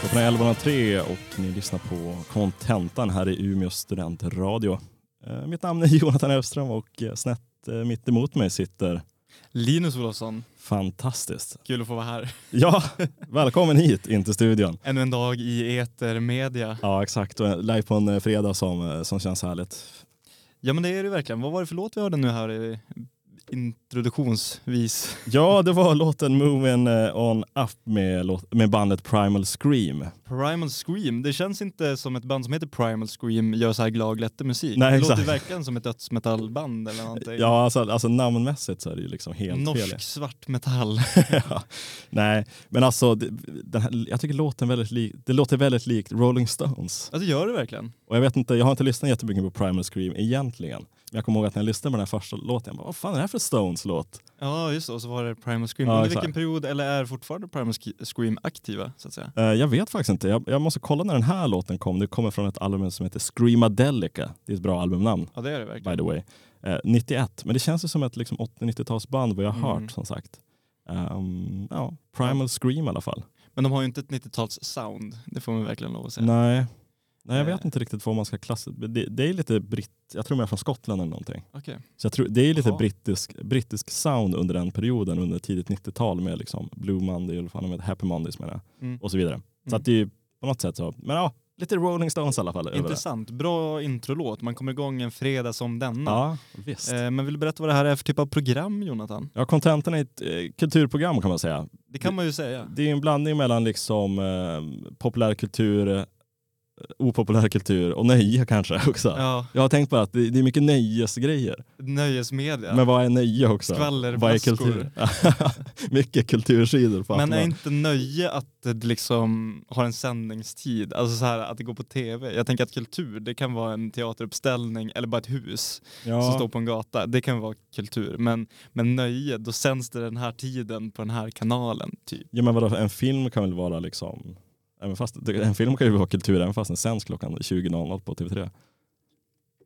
Klockan är 11.03 och ni lyssnar på Kontentan här i Umeå studentradio. Eh, Mitt namn är Jonathan Öfström och eh, snett eh, mitt emot mig sitter Linus Olofsson, fantastiskt. kul att få vara här. Ja, välkommen hit in till studion. Ännu en dag i etermedia. Ja, exakt. Och live på en fredag som, som känns härligt. Ja men det är det verkligen. Vad var det för låt vi hörde nu här introduktionsvis? Ja, det var låten Moving eh, On Up med, med bandet Primal Scream. Primal Scream, det känns inte som ett band som heter Primal Scream gör så här glad musik. Nej, det exakt. låter verkligen som ett dödsmetallband eller någonting. Ja, alltså, alltså namnmässigt så är det ju liksom helt Norsk fel. svartmetall. ja. Nej, men alltså det, den här, jag tycker låten väldigt lik, det låter väldigt likt Rolling Stones. Ja det gör det verkligen. Och jag vet inte, jag har inte lyssnat jättemycket på Primal Scream egentligen. Jag kommer ihåg att när jag lyssnade på den här första låten, jag bara, vad fan är det här för Stones låt? Ja just det, och så var det Primal Scream. Ja, Under vilken period, eller är fortfarande Primal Scream aktiva så att säga? Eh, jag vet faktiskt inte, jag, jag måste kolla när den här låten kom. Det kommer från ett album som heter Screamadelica. Det är ett bra albumnamn, Ja det är det by verkligen. the way. Eh, 91, men det känns ju som ett liksom, 80-90-talsband vad jag har Mm. hört som sagt. Ehm, ja, Primal Scream i alla fall. Men de har ju inte ett 90-tals sound, det får man verkligen lov att säga. Nej. Nej, jag Eh. vet inte riktigt vad man ska klassa. Det, det är lite britt, jag tror de är från Skottland eller någonting. Okej. Så jag tror, det är lite Jaha. brittisk, brittisk sound under den perioden, under tidigt 90-tal med liksom Blue Monday, eller fan heter, Happy Mondays menar Mm. och så vidare. Så Mm. att det är ju på något sätt så, men ja, lite Rolling Stones i alla fall. det. Intressant, bra introlåt. Man kommer igång en fredag som denna. Ja, visst. Eh, men vill du berätta vad det här är för typ av program Jonathan? Ja, Contentan är ett eh, kulturprogram kan man säga. Det kan man ju säga. Det är en blandning mellan liksom eh, populärkultur, eh, opopulärkultur och nöje kanske också. Ja, Jag har tänkt på att det, det är mycket nöjesgrejer. nöjesmedia. Men vad är nöje också? Vad är kultur? mycket kultursidor. På Men är inte nöje att det liksom har en sändningstid? Alltså så här att det går på tv. Jag tänker att kultur, det kan vara en teateruppställning eller bara ett hus som ja. står på en gata. Det kan vara kultur. Men, men nöje, då sänds det den här tiden på den här kanalen. Typ. ja men vadå, en film kan väl vara liksom, även fast, en film kan ju vara kultur även fast den sänds klockan 20.00 på TV3.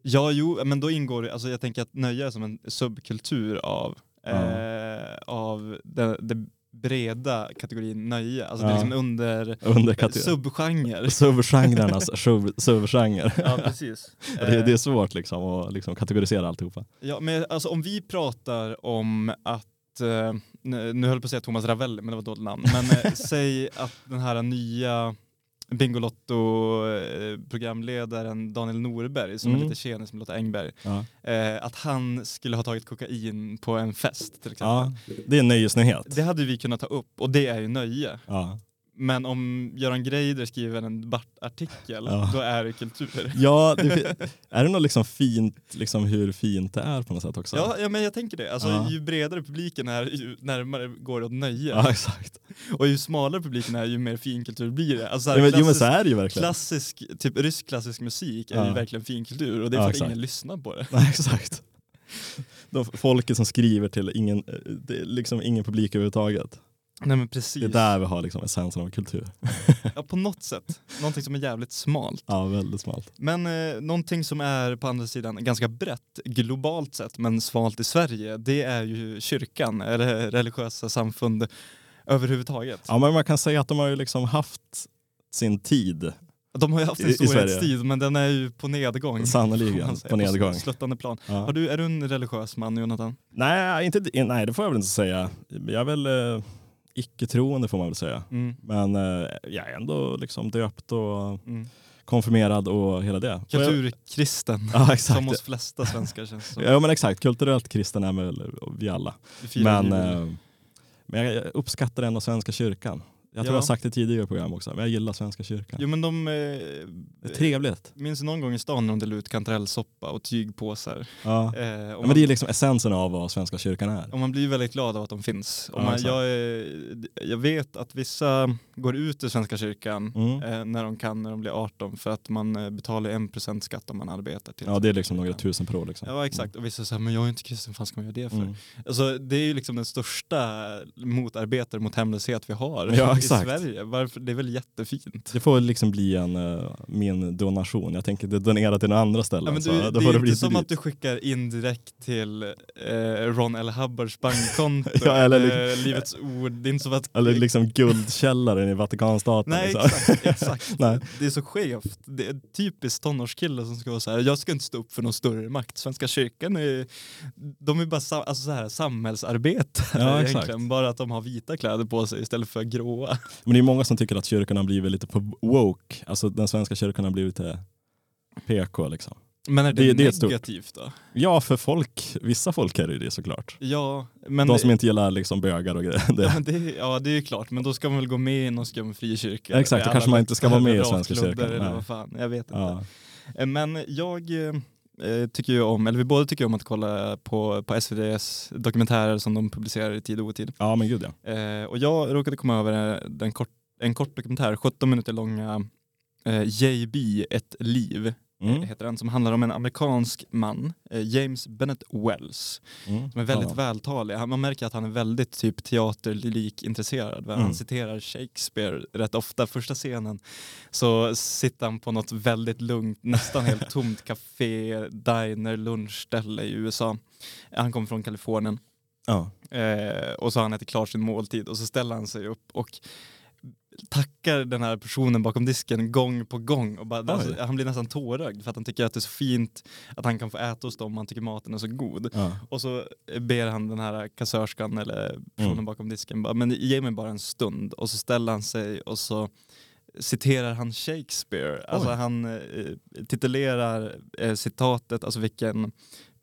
Ja, jo, men då ingår det, alltså jag tänker att nöje är som en subkultur av, eh, av det, det breda kategorin nöje. Alltså det är Ja. liksom under Under subgenrer. Subgenrernas sub- subgenre. Ja, precis. Det, det är svårt liksom att liksom kategorisera alltihopa. Ja, men alltså om vi pratar om att, eh, nu höll jag på att säga Thomas Ravelli, men det var ett dåligt namn. Men eh, säg att den här nya Bingolotto-programledaren Daniel Norberg, som Mm. är lite tjenis med Lotta Engberg, Ja. eh, att han skulle ha tagit kokain på en fest till exempel. ja, det är en nöjesnyhet. Det hade vi kunnat ta upp och det är ju nöje. Ja. Men om Göran Greider skriver en debattartikel, Ja. då är det kultur. Ja, det, är det något liksom fint, liksom hur fint det är på något sätt också? Ja, ja, men jag tänker det. Alltså, Ja. Ju bredare publiken är, ju närmare går det åt nöje. Ja, exakt. Och ju smalare publiken är, ju mer finkultur blir det. Alltså, så här, men, jo men klassisk, så är det ju verkligen. klassisk, typ rysk klassisk musik är ju verkligen finkultur och det är för att ingen lyssnar på det. Nej, exakt. De folket som skriver till ingen, eh, liksom ingen publik överhuvudtaget. Nej men precis. Det är där vi har liksom essensen av kultur. Ja, på något sätt. Någonting som är jävligt smalt. Ja, väldigt smalt. Men eh, någonting som är på andra sidan ganska brett globalt sett men svalt i Sverige det är ju kyrkan eller religiösa samfund överhuvudtaget. Ja, men man kan säga att de har ju liksom haft sin tid, De har ju haft Sverige. storhetstid men den är ju på nedgång. säga, på nedgång. sluttande plan. Ja. Du, är du en religiös man Jonathan? Nej, inte, nej, det får jag väl inte säga. Jag är väl eh, icke-troende får man väl säga. Mm. Men eh, jag är ändå liksom döpt och Mm. konfirmerad och hela det. Kulturkristen. Ja, exakt. Som hos flesta svenskar känns som. Ja men exakt, kulturellt kristen är väl vi alla. Vi Men, eh, men jag uppskattar ändå Svenska kyrkan. Jag tror Ja. jag har sagt det tidigare i program också, men jag gillar Svenska kyrkan. Jo men de... Det Eh, är trevligt. minns någon gång i stan när de delade ut kantarellsoppa och tygpåsar. Ja. Eh, Ja, men det är liksom essensen av vad Svenska kyrkan är. och man blir väldigt glad av att de finns. Ja, man, jag, är- jag vet att vissa går ut ur Svenska kyrkan Mm. eh, när de kan när de blir 18 för att man eh, betalar 1% skatt om man arbetar. Till Ja det är liksom några tusen per år. Liksom. Ja exakt, och vissa säger men jag är inte kristen, vad fan ska man göra det för? Mm. Alltså, det är ju liksom den största motarbetare mot hemlöshet vi har Ja, Exakt. i Sverige. Varför? Det är väl jättefint? Det får liksom bli en, uh, min donation. Jag tänker donera till några andra ställen. Ja, men så du, då det får är inte som dit. att du skickar in direkt till eh, Ron L. Hubbards bankkonto. Ja, eller- eh, Livets ord. Det är inte som att... Eller liksom guldkällaren i Vatikanstaten. Nej liksom. exakt, exakt. Nej. Det är så skevt. Det är typiskt tonårskille som ska vara så här. jag ska inte stå upp för någon större makt. Svenska kyrkan är, de är bara alltså så här, samhällsarbetare Ja, exakt. egentligen. Bara att de har vita kläder på sig istället för gråa. Men det är många som tycker att kyrkan har blivit lite på woke. Alltså den svenska kyrkan har blivit lite PK liksom. Men är det, Det- det negativt då? Ja, för folk, vissa folk är det ju det såklart. Ja, men... De som inte gillar liksom bögar och grejer. Ja, Det, men det, ja det är ju klart, men då ska man väl gå med i någon skum frikyrka? Ja, exakt, då kanske man inte ska vara med i Svenska kyrkan, Eller vad fan, jag vet inte. ja. Eh, Men jag eh, tycker ju om, eller vi båda tycker om att kolla på, på SVDs dokumentärer som de publicerar i tid och otid. ja, men gud ja. Eh, och jag råkade komma över den kort, en kort dokumentär, 17 minuter långa, eh, JB, ett liv, Mm. heter den, som handlar om en amerikansk man, eh, James Bennett Wells, Mm. som är väldigt Ja. vältalig. Man märker att han är väldigt typ teaterlyrik-intresserad. Mm. Han citerar Shakespeare rätt ofta. Första scenen så sitter han på något väldigt lugnt, nästan helt tomt café, diner, lunchställe i USA. Han kommer från Kalifornien. Ja. Eh, och så har han ätit klart sin måltid och så ställer han sig upp och tackar den här personen bakom disken gång på gång. Och bara, alltså, han blir nästan tårögd för att han tycker att det är så fint att han kan få äta hos dem, han tycker maten är så god. Ja. Och så ber han den här kassörskan eller personen Mm. bakom disken, bara, men ge mig bara en stund. Och så ställer han sig och så citerar han Shakespeare. Alltså Oj. han eh, titulerar eh, citatet, alltså vilken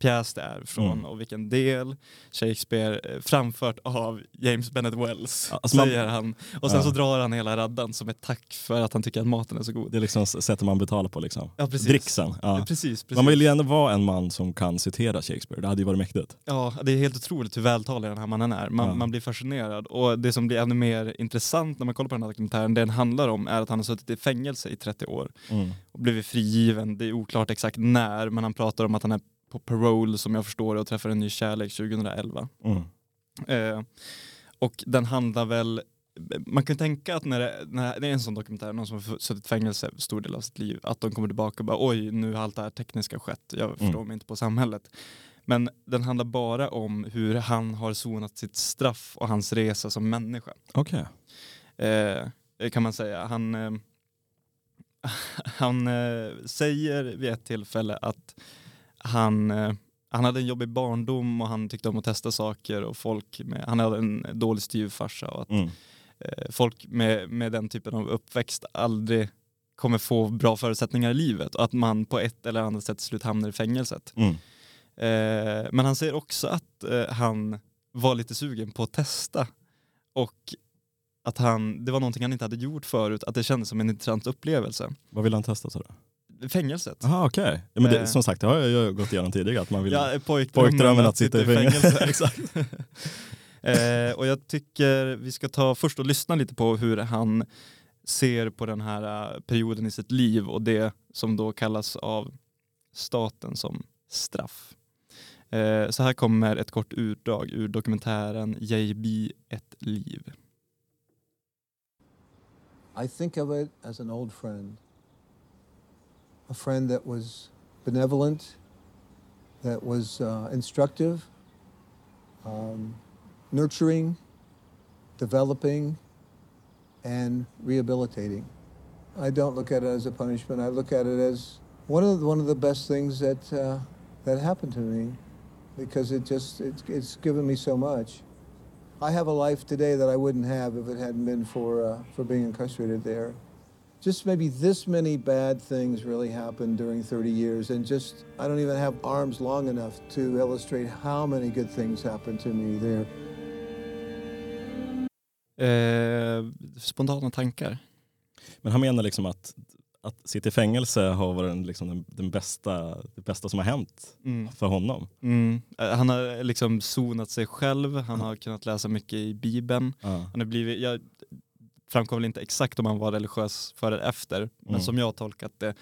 pjäs det är från Mm. och vilken del. Shakespeare eh, framfört av James Bennett Wells, Alltså man- säger han. Och sen Ja. så drar han hela raddan som ett tack för att han tycker att maten är så god. Det är liksom sättet man betalar på liksom. Ja, precis. Dricksen. Ja. Precis, precis. Man vill ju ändå vara en man som kan citera Shakespeare. Det hade ju varit mäktigt. Ja, det är helt otroligt hur vältalig den här mannen är. Man, Ja. man blir fascinerad. Och det som blir ännu mer intressant när man kollar på den här dokumentären, det den handlar om är att han har suttit i fängelse i 30 år Mm. och blivit frigiven. Det är oklart exakt när, men han pratar om att han är på parole som jag förstår det och träffar en ny kärlek 2011. Mm. Eh, och den handlar väl man kan tänka att när det, när det är en sån dokumentär, någon som har suttit i fängelse stor del av sitt liv, att de kommer tillbaka och bara oj, nu har allt det här tekniska skett, jag förstår mig inte på samhället. Men den handlar bara om hur han har sonat sitt straff och hans resa som människa. Okej. Eh, kan man säga. Han, eh, han eh, säger vid ett tillfälle att han, eh, han hade en jobbig barndom och han tyckte om att testa saker och folk med, han hade en dålig styvfarsa och att Mm. eh, folk med, med den typen av uppväxt aldrig kommer få bra förutsättningar i livet och att man på ett eller annat sätt till slut hamnar i fängelset. Mm. Eh, men han säger också att eh, han var lite sugen på att testa och att han, det var någonting han inte hade gjort förut, att det kändes som en intressant upplevelse. Vad vill han testa? Så då? Fängelset. Jaha okej. Ja, men det, Eh. som sagt det har jag ju gått igenom tidigare att man vill... Ja, pojkdrömmen, Pojkdrömmen att sitta i fängelse. Exakt. eh, och jag tycker vi ska ta först och lyssna lite på hur han ser på den här eh, perioden i sitt liv och det som då kallas av staten som straff. Eh, så här kommer ett kort utdrag ur dokumentären JB ett liv. I think of it as an old friend, a friend that was benevolent, that was uh, instructive, um, nurturing, developing, and rehabilitating. I don't look at it as a punishment. I look at it as one of the, one of the best things that uh, that happened to me, because it just it's, it's given me so much. I have a life today that I wouldn't have if it hadn't been for uh, for being incarcerated there. Just maybe this many bad things really happened during 30 years, and just I don't even have arms long enough to illustrate how many good things happened to me there. Eh, spontana tankar. Men han menar liksom att, att sitta i fängelse har varit den, liksom den, den bästa, det bästa som har hänt Mm. för honom. Mm. Eh, Han har liksom sonat sig själv, han har kunnat läsa mycket i Bibeln. Han har blivit, jag framkom väl inte exakt om han var religiös före eller efter, men Mm. som jag har tolkat det,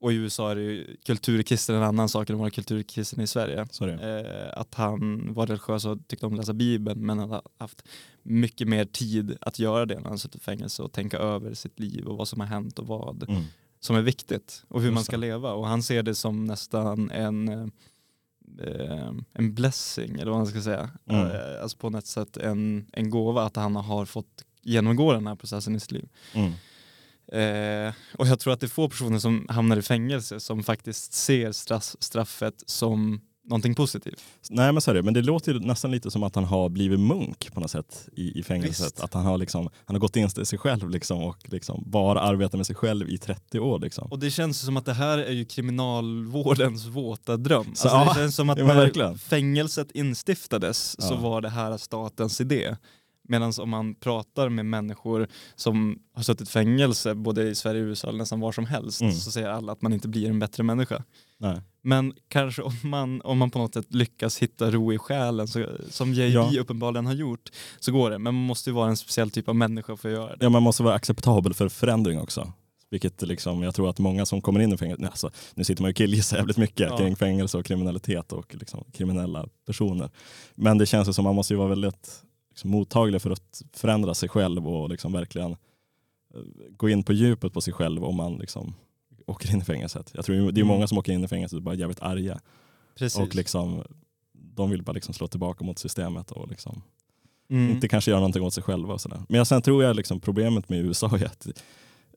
och i USA är det ju kulturkristen en annan sak än att vara kulturkristen i Sverige. Eh, att han var religiös och tyckte om att läsa Bibeln men hade haft mycket mer tid att göra det när han suttit i fängelse och tänka över sitt liv och vad som har hänt och vad Mm. som är viktigt och hur Just man ska det. leva. Och han ser det som nästan en, eh, en blessing eller vad man ska säga. Mm. Eh, alltså på något sätt en, en gåva att han har fått genomgå den här processen i sitt liv. Mm. Eh, och jag tror att det är få personer som hamnar i fängelse som faktiskt ser straff, straffet som någonting positivt. Nej men så är det, men det låter nästan lite som att han har blivit munk på något sätt i, i fängelset. Visst. Att han har, liksom, han har gått in i sig själv liksom, och liksom bara arbetat med sig själv i 30 år. Liksom. Och det känns som att det här är ju kriminalvårdens våta dröm. Så, alltså ja, det känns som att ja, när verkligen. fängelset instiftades så Ja. var det här statens idé. Medan om man pratar med människor som har suttit fängelse både i Sverige och USA eller nästan var som helst Mm. så säger alla att man inte blir en bättre människa. Nej. Men kanske om man, om man på något sätt lyckas hitta ro i själen, så, som JB Ja. uppenbarligen har gjort, så går det. Men man måste ju vara en speciell typ av människa för att göra det. Ja, man måste vara acceptabel för förändring också. Vilket liksom, jag tror att många som kommer in i fängelse, nej, alltså, nu sitter man ju killgissar jävligt mycket Ja. kring fängelse och kriminalitet och liksom, kriminella personer. Men det känns ju som att man måste ju vara väldigt liksom, mottaglig för att förändra sig själv och liksom verkligen eh, gå in på djupet på sig själv om man liksom åker in i fängelset. Jag tror det är Mm. många som åker in i fängelset och är bara jävligt arga. Precis. Och liksom, de vill bara liksom slå tillbaka mot systemet och liksom mm. inte kanske göra någonting åt sig själva. Och sådär. Men jag, sen tror jag liksom problemet med USA är att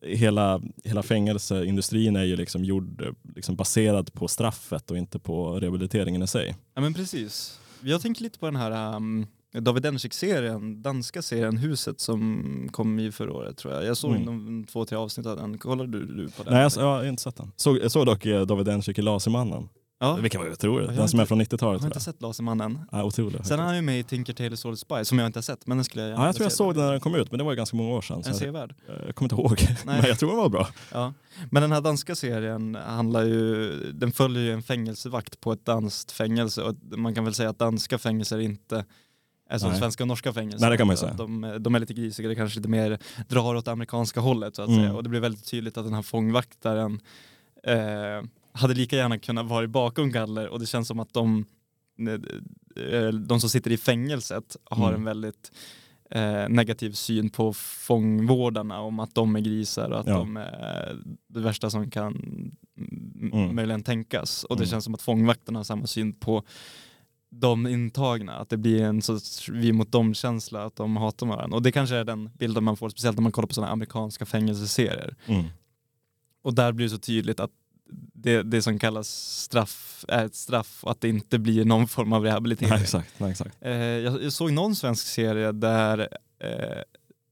hela, hela fängelseindustrin är ju liksom gjord liksom baserad på straffet och inte på rehabiliteringen i sig. Ja men precis. Jag tänker lite på den här um, David Dencik-serien, danska serien Huset som kom i förra året tror jag. Jag såg Mm. de två, tre avsnitt av den. Kollade du, du på den? Nej, jag, jag har inte sett den. Såg, jag såg dock eh, David Dencik i Lasermannen. ja. Vilken var otrolig. Jag har Den som är från Jag 90-talet. har tror inte jag. sett Lasermannen. Ja, otrolig. Sen är han ju med i Tinker Tailor Solid Spy som jag inte har sett men den skulle jag gärna Ja, jag tror jag såg den när den kom ut men det var ju ganska många år sedan. En Så jag, sevärd. jag kommer inte ihåg. Men jag tror den var bra. Ja. Men den här danska serien handlar ju, den följer ju en fängelsevakt på ett danskt fängelse och man kan väl säga att danska fängelser inte som Nej. svenska och norska fängelser. Nej, det kan man säga. De, de är lite grisiga, det kanske lite mer drar åt det amerikanska hållet så att Mm. säga. Och det blir väldigt tydligt att den här fångvaktaren eh, hade lika gärna kunnat vara bakom galler och det känns som att de, eh, de som sitter i fängelset har Mm. en väldigt eh, negativ syn på fångvårdarna om att de är grisar och att Ja. de är det värsta som kan Mm. möjligen tänkas. Och det Mm. känns som att fångvakterna har samma syn på de intagna, att det blir en sorts vi mot dem-känsla, att de hatar varandra. Och det kanske är den bilden man får, speciellt när man kollar på sådana amerikanska fängelseserier. Mm. Och där blir det så tydligt att det, det som kallas straff är ett straff och att det inte blir någon form av rehabilitering. Nej, exakt. Nej, exakt. Eh, jag, jag såg någon svensk serie där eh,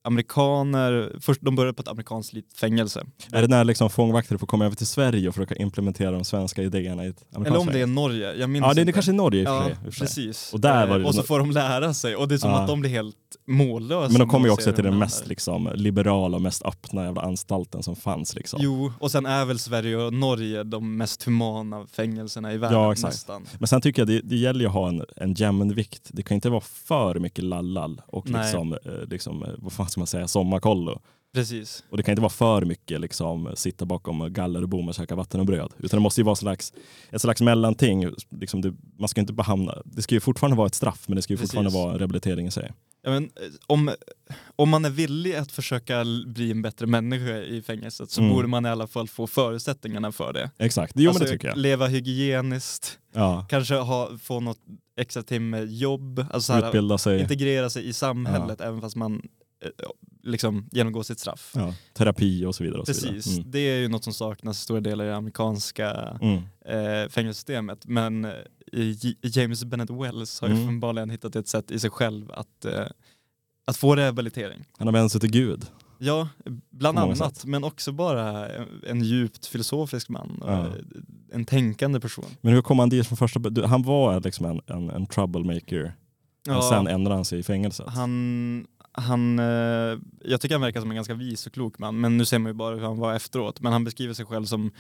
amerikaner, först de började på ett amerikanskt fängelse. Är det när liksom fångvakter får komma över till Sverige och försöka implementera de svenska idéerna i ett amerikanskt Eller om det är? Norge, jag minns Ja, det är det kanske är Norge i Ja, för precis. Och där var det- och så får de lära sig och det är som Ja. att de blir helt mållösa. Men de kommer ju också till den de mest liksom, liberala och mest öppna jävla anstalten som fanns. Liksom. Jo, och sen är väl Sverige och Norge de mest humana fängelserna i världen Ja, exakt. nästan. Men sen tycker jag det, det gäller ju att ha en, en jämnvikt. Det kan inte vara för mycket lallall och Nej. liksom, eh, liksom, eh, vad fan ska man säga, sommarkollo. Precis. Och det kan inte vara för mycket liksom, sitta bakom galler och käka vatten och bröd. Utan det måste ju vara slags, ett slags mellanting. Liksom det, man ska inte bara hamna, det ska ju fortfarande vara ett straff men det ska ju Precis. fortfarande vara rehabilitering i sig. Ja, men, eh, om, om man är villig att försöka bli en bättre människa i fängelset så Mm. borde man i alla fall få förutsättningarna för det. Exakt, jo Alltså, det tycker jag. Leva hygieniskt, Ja. kanske ha, få något extra timme jobb, alltså så här, integrera sig i samhället även fast man liksom genomgår sitt straff. ja, terapi och så vidare. Och så Precis, vidare. Mm. det är ju något som saknas i stora delar i det amerikanska Mm. eh, fängelsesystemet. Men eh, J- James Bennett Wells har ju Mm. uppenbarligen hittat ett sätt i sig själv att, eh, att få rehabilitering. Han har vänt sig till Gud. Ja, bland annat, sätt. men också bara en, djupt filosofisk man. Ja. eh, En tänkande person. Men hur kom han dit från första början? Han var liksom en, en, en troublemaker. Men sen ändrade han sig i fängelset. han, han, eh, jag tycker han verkar som en ganska vis och klok man, men nu ser man ju bara hur han var efteråt. Men han beskriver sig själv som,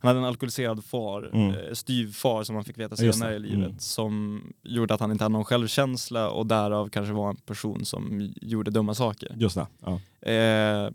han hade en alkoholiserad far, Mm. eh, styv far som man fick veta senare i livet, Mm. som gjorde att han inte hade någon självkänsla och därav kanske var en person som gjorde dumma saker. Just det. Ja. Eh,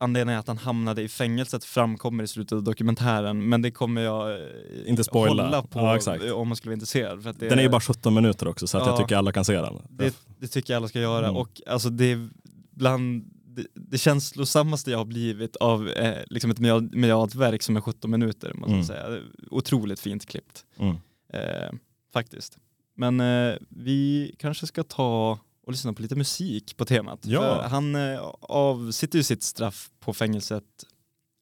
anledningen att han hamnade i fängelset framkommer i slutet av dokumentären men det kommer jag eh, Inte spoila. hålla på Ja, om man skulle vara intresserad. För det, Den är ju bara 17 minuter också så att jag Ja. tycker alla kan se den. det, det tycker jag alla ska göra Mm. och alltså det är bland det, det känslosammaste jag har blivit av eh, liksom ett medial- medialt verk som är 17 minuter. Måste Mm. man säga. Otroligt fint klippt. Mm. Eh, faktiskt. Men eh, vi kanske ska ta och lyssna på lite musik på temat. Ja. För han eh, avsitter ju sitt straff på fängelset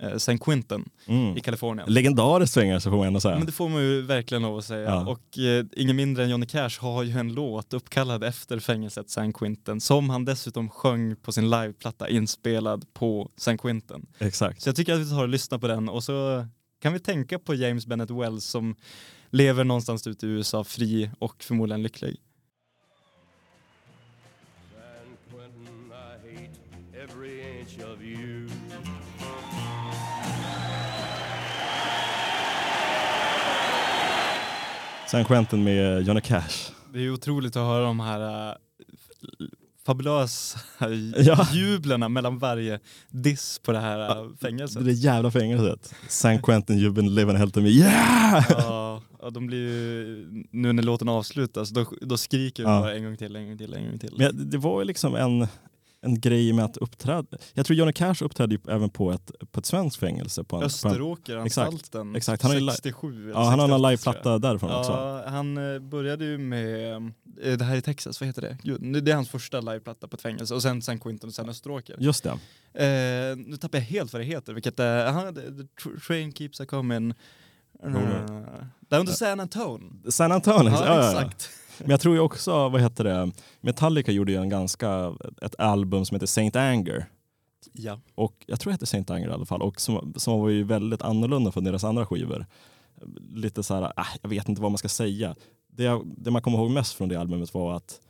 eh, San Quentin Mm. i Kalifornien. Legendariskt fängelse får man ändå säga. Men det får man ju verkligen lov att säga. Ja. Och eh, ingen mindre än Johnny Cash har ju en låt uppkallad efter fängelset San Quentin som han dessutom sjöng på sin liveplatta inspelad på San Quentin. Exakt. Så jag tycker att vi tar och lyssnar på den och så kan vi tänka på James Bennett Wells som lever någonstans ute i USA fri och förmodligen lycklig. San Quentin med Johnny Cash. Det är otroligt att höra de här äh, fabulösa Ja. jublerna mellan varje diss på det här äh, Det fängelset. där jävla fängelset. San Quentin, you've been living hell to me. Yeah! Ja, ja, de blir ju, nu när låten avslutas, då, då skriker vi Ja. bara en gång till, en gång till, en gång till. Men det var ju liksom en, en grej med att uppträda. Jag tror Johnny Cash uppträdde ju även på ett, på ett svenskt fängelse. På en, Österåkeranstalten, Exakt, han ju li- 67 eller ja, han har en 68, liveplatta därifrån också. Ja, han eh, började ju med, eh, det här i Texas, vad heter det? Jo, det är hans första liveplatta på ett fängelse och sen San Quentin och sen Österåker. Just det. Eh, nu tappar jag helt vad det heter, vilket är, han, the, the tr- train keeps a coming. Uh, down to San Antone. San ja, ja. exakt. Men jag tror ju också, vad heter det, Metallica gjorde ju en ganska, ett album som heter Saint Anger. Ja. Och jag tror det hette Saint Anger i alla fall. Och som, som var ju väldigt annorlunda från deras andra skivor. Lite så här, äh, jag vet inte vad man ska säga. Det, jag, det man kommer ihåg mest från det albumet var att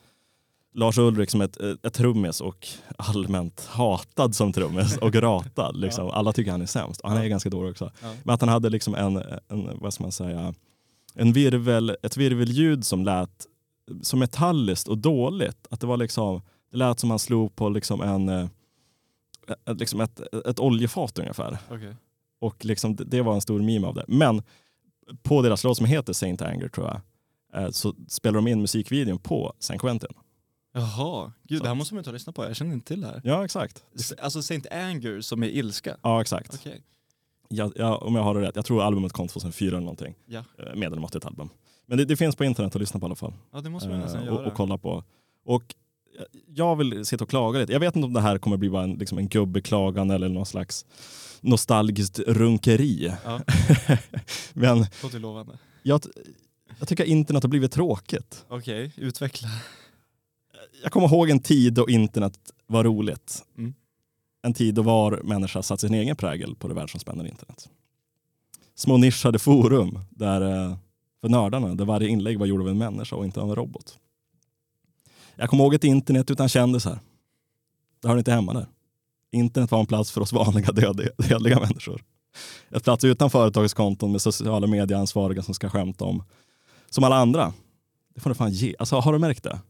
Lars Ulrik som ett, ett trummis och allmänt hatad som trummis och ratad. Liksom. Alla tycker han är sämst. Och han är Ja. ganska dålig också. Ja. Men att han hade liksom en, en vad ska man säga, en virvel, ett virvelljud som lät så metalliskt och dåligt. Att det var liksom, det lät som han slog på liksom en, eh, liksom ett, ett oljefat ungefär. Okej. Och liksom, det, var en stor meme av det. Men på deras låt som heter Saint Anger tror jag, eh, så spelar de in musikvideon på San Quentin. Jaha, gud Så. det här måste man ta och lyssna på, jag känner inte till det här. Ja exakt. Alltså Saint Anger som är ilska? Ja exakt. Okej. Ja, ja, om jag har det rätt. Jag tror albumet kom 2004 eller någonting. Ja. Eh, Medelmåttigt album. Men det, det finns på internet att lyssna på i alla fall. ja, det måste man nästan Eh, göra. och, och kolla på. Och jag vill sitta och klaga lite. Jag vet inte om det här kommer bli bara en, liksom en gubbeklagan eller någon slags nostalgiskt runkeri. Ja, Men låter lovande. jag, jag tycker internet har blivit tråkigt. Okej, utveckla. Jag kommer ihåg en tid då internet var roligt. Mm. En tid då var människa satt sin egen prägel på det världsomspännande internet. Små nischade forum där, eh, för nördarna där varje inlägg var gjort av en människa och inte av en robot. Jag kommer ihåg ett internet utan kändisar. Det hör inte hemma där. Internet var en plats för oss vanliga död- dödliga människor. Ett plats utan företagskonton med sociala medieansvariga som ska skämta om som alla andra. Det får du fan ge. Alltså, har du märkt det?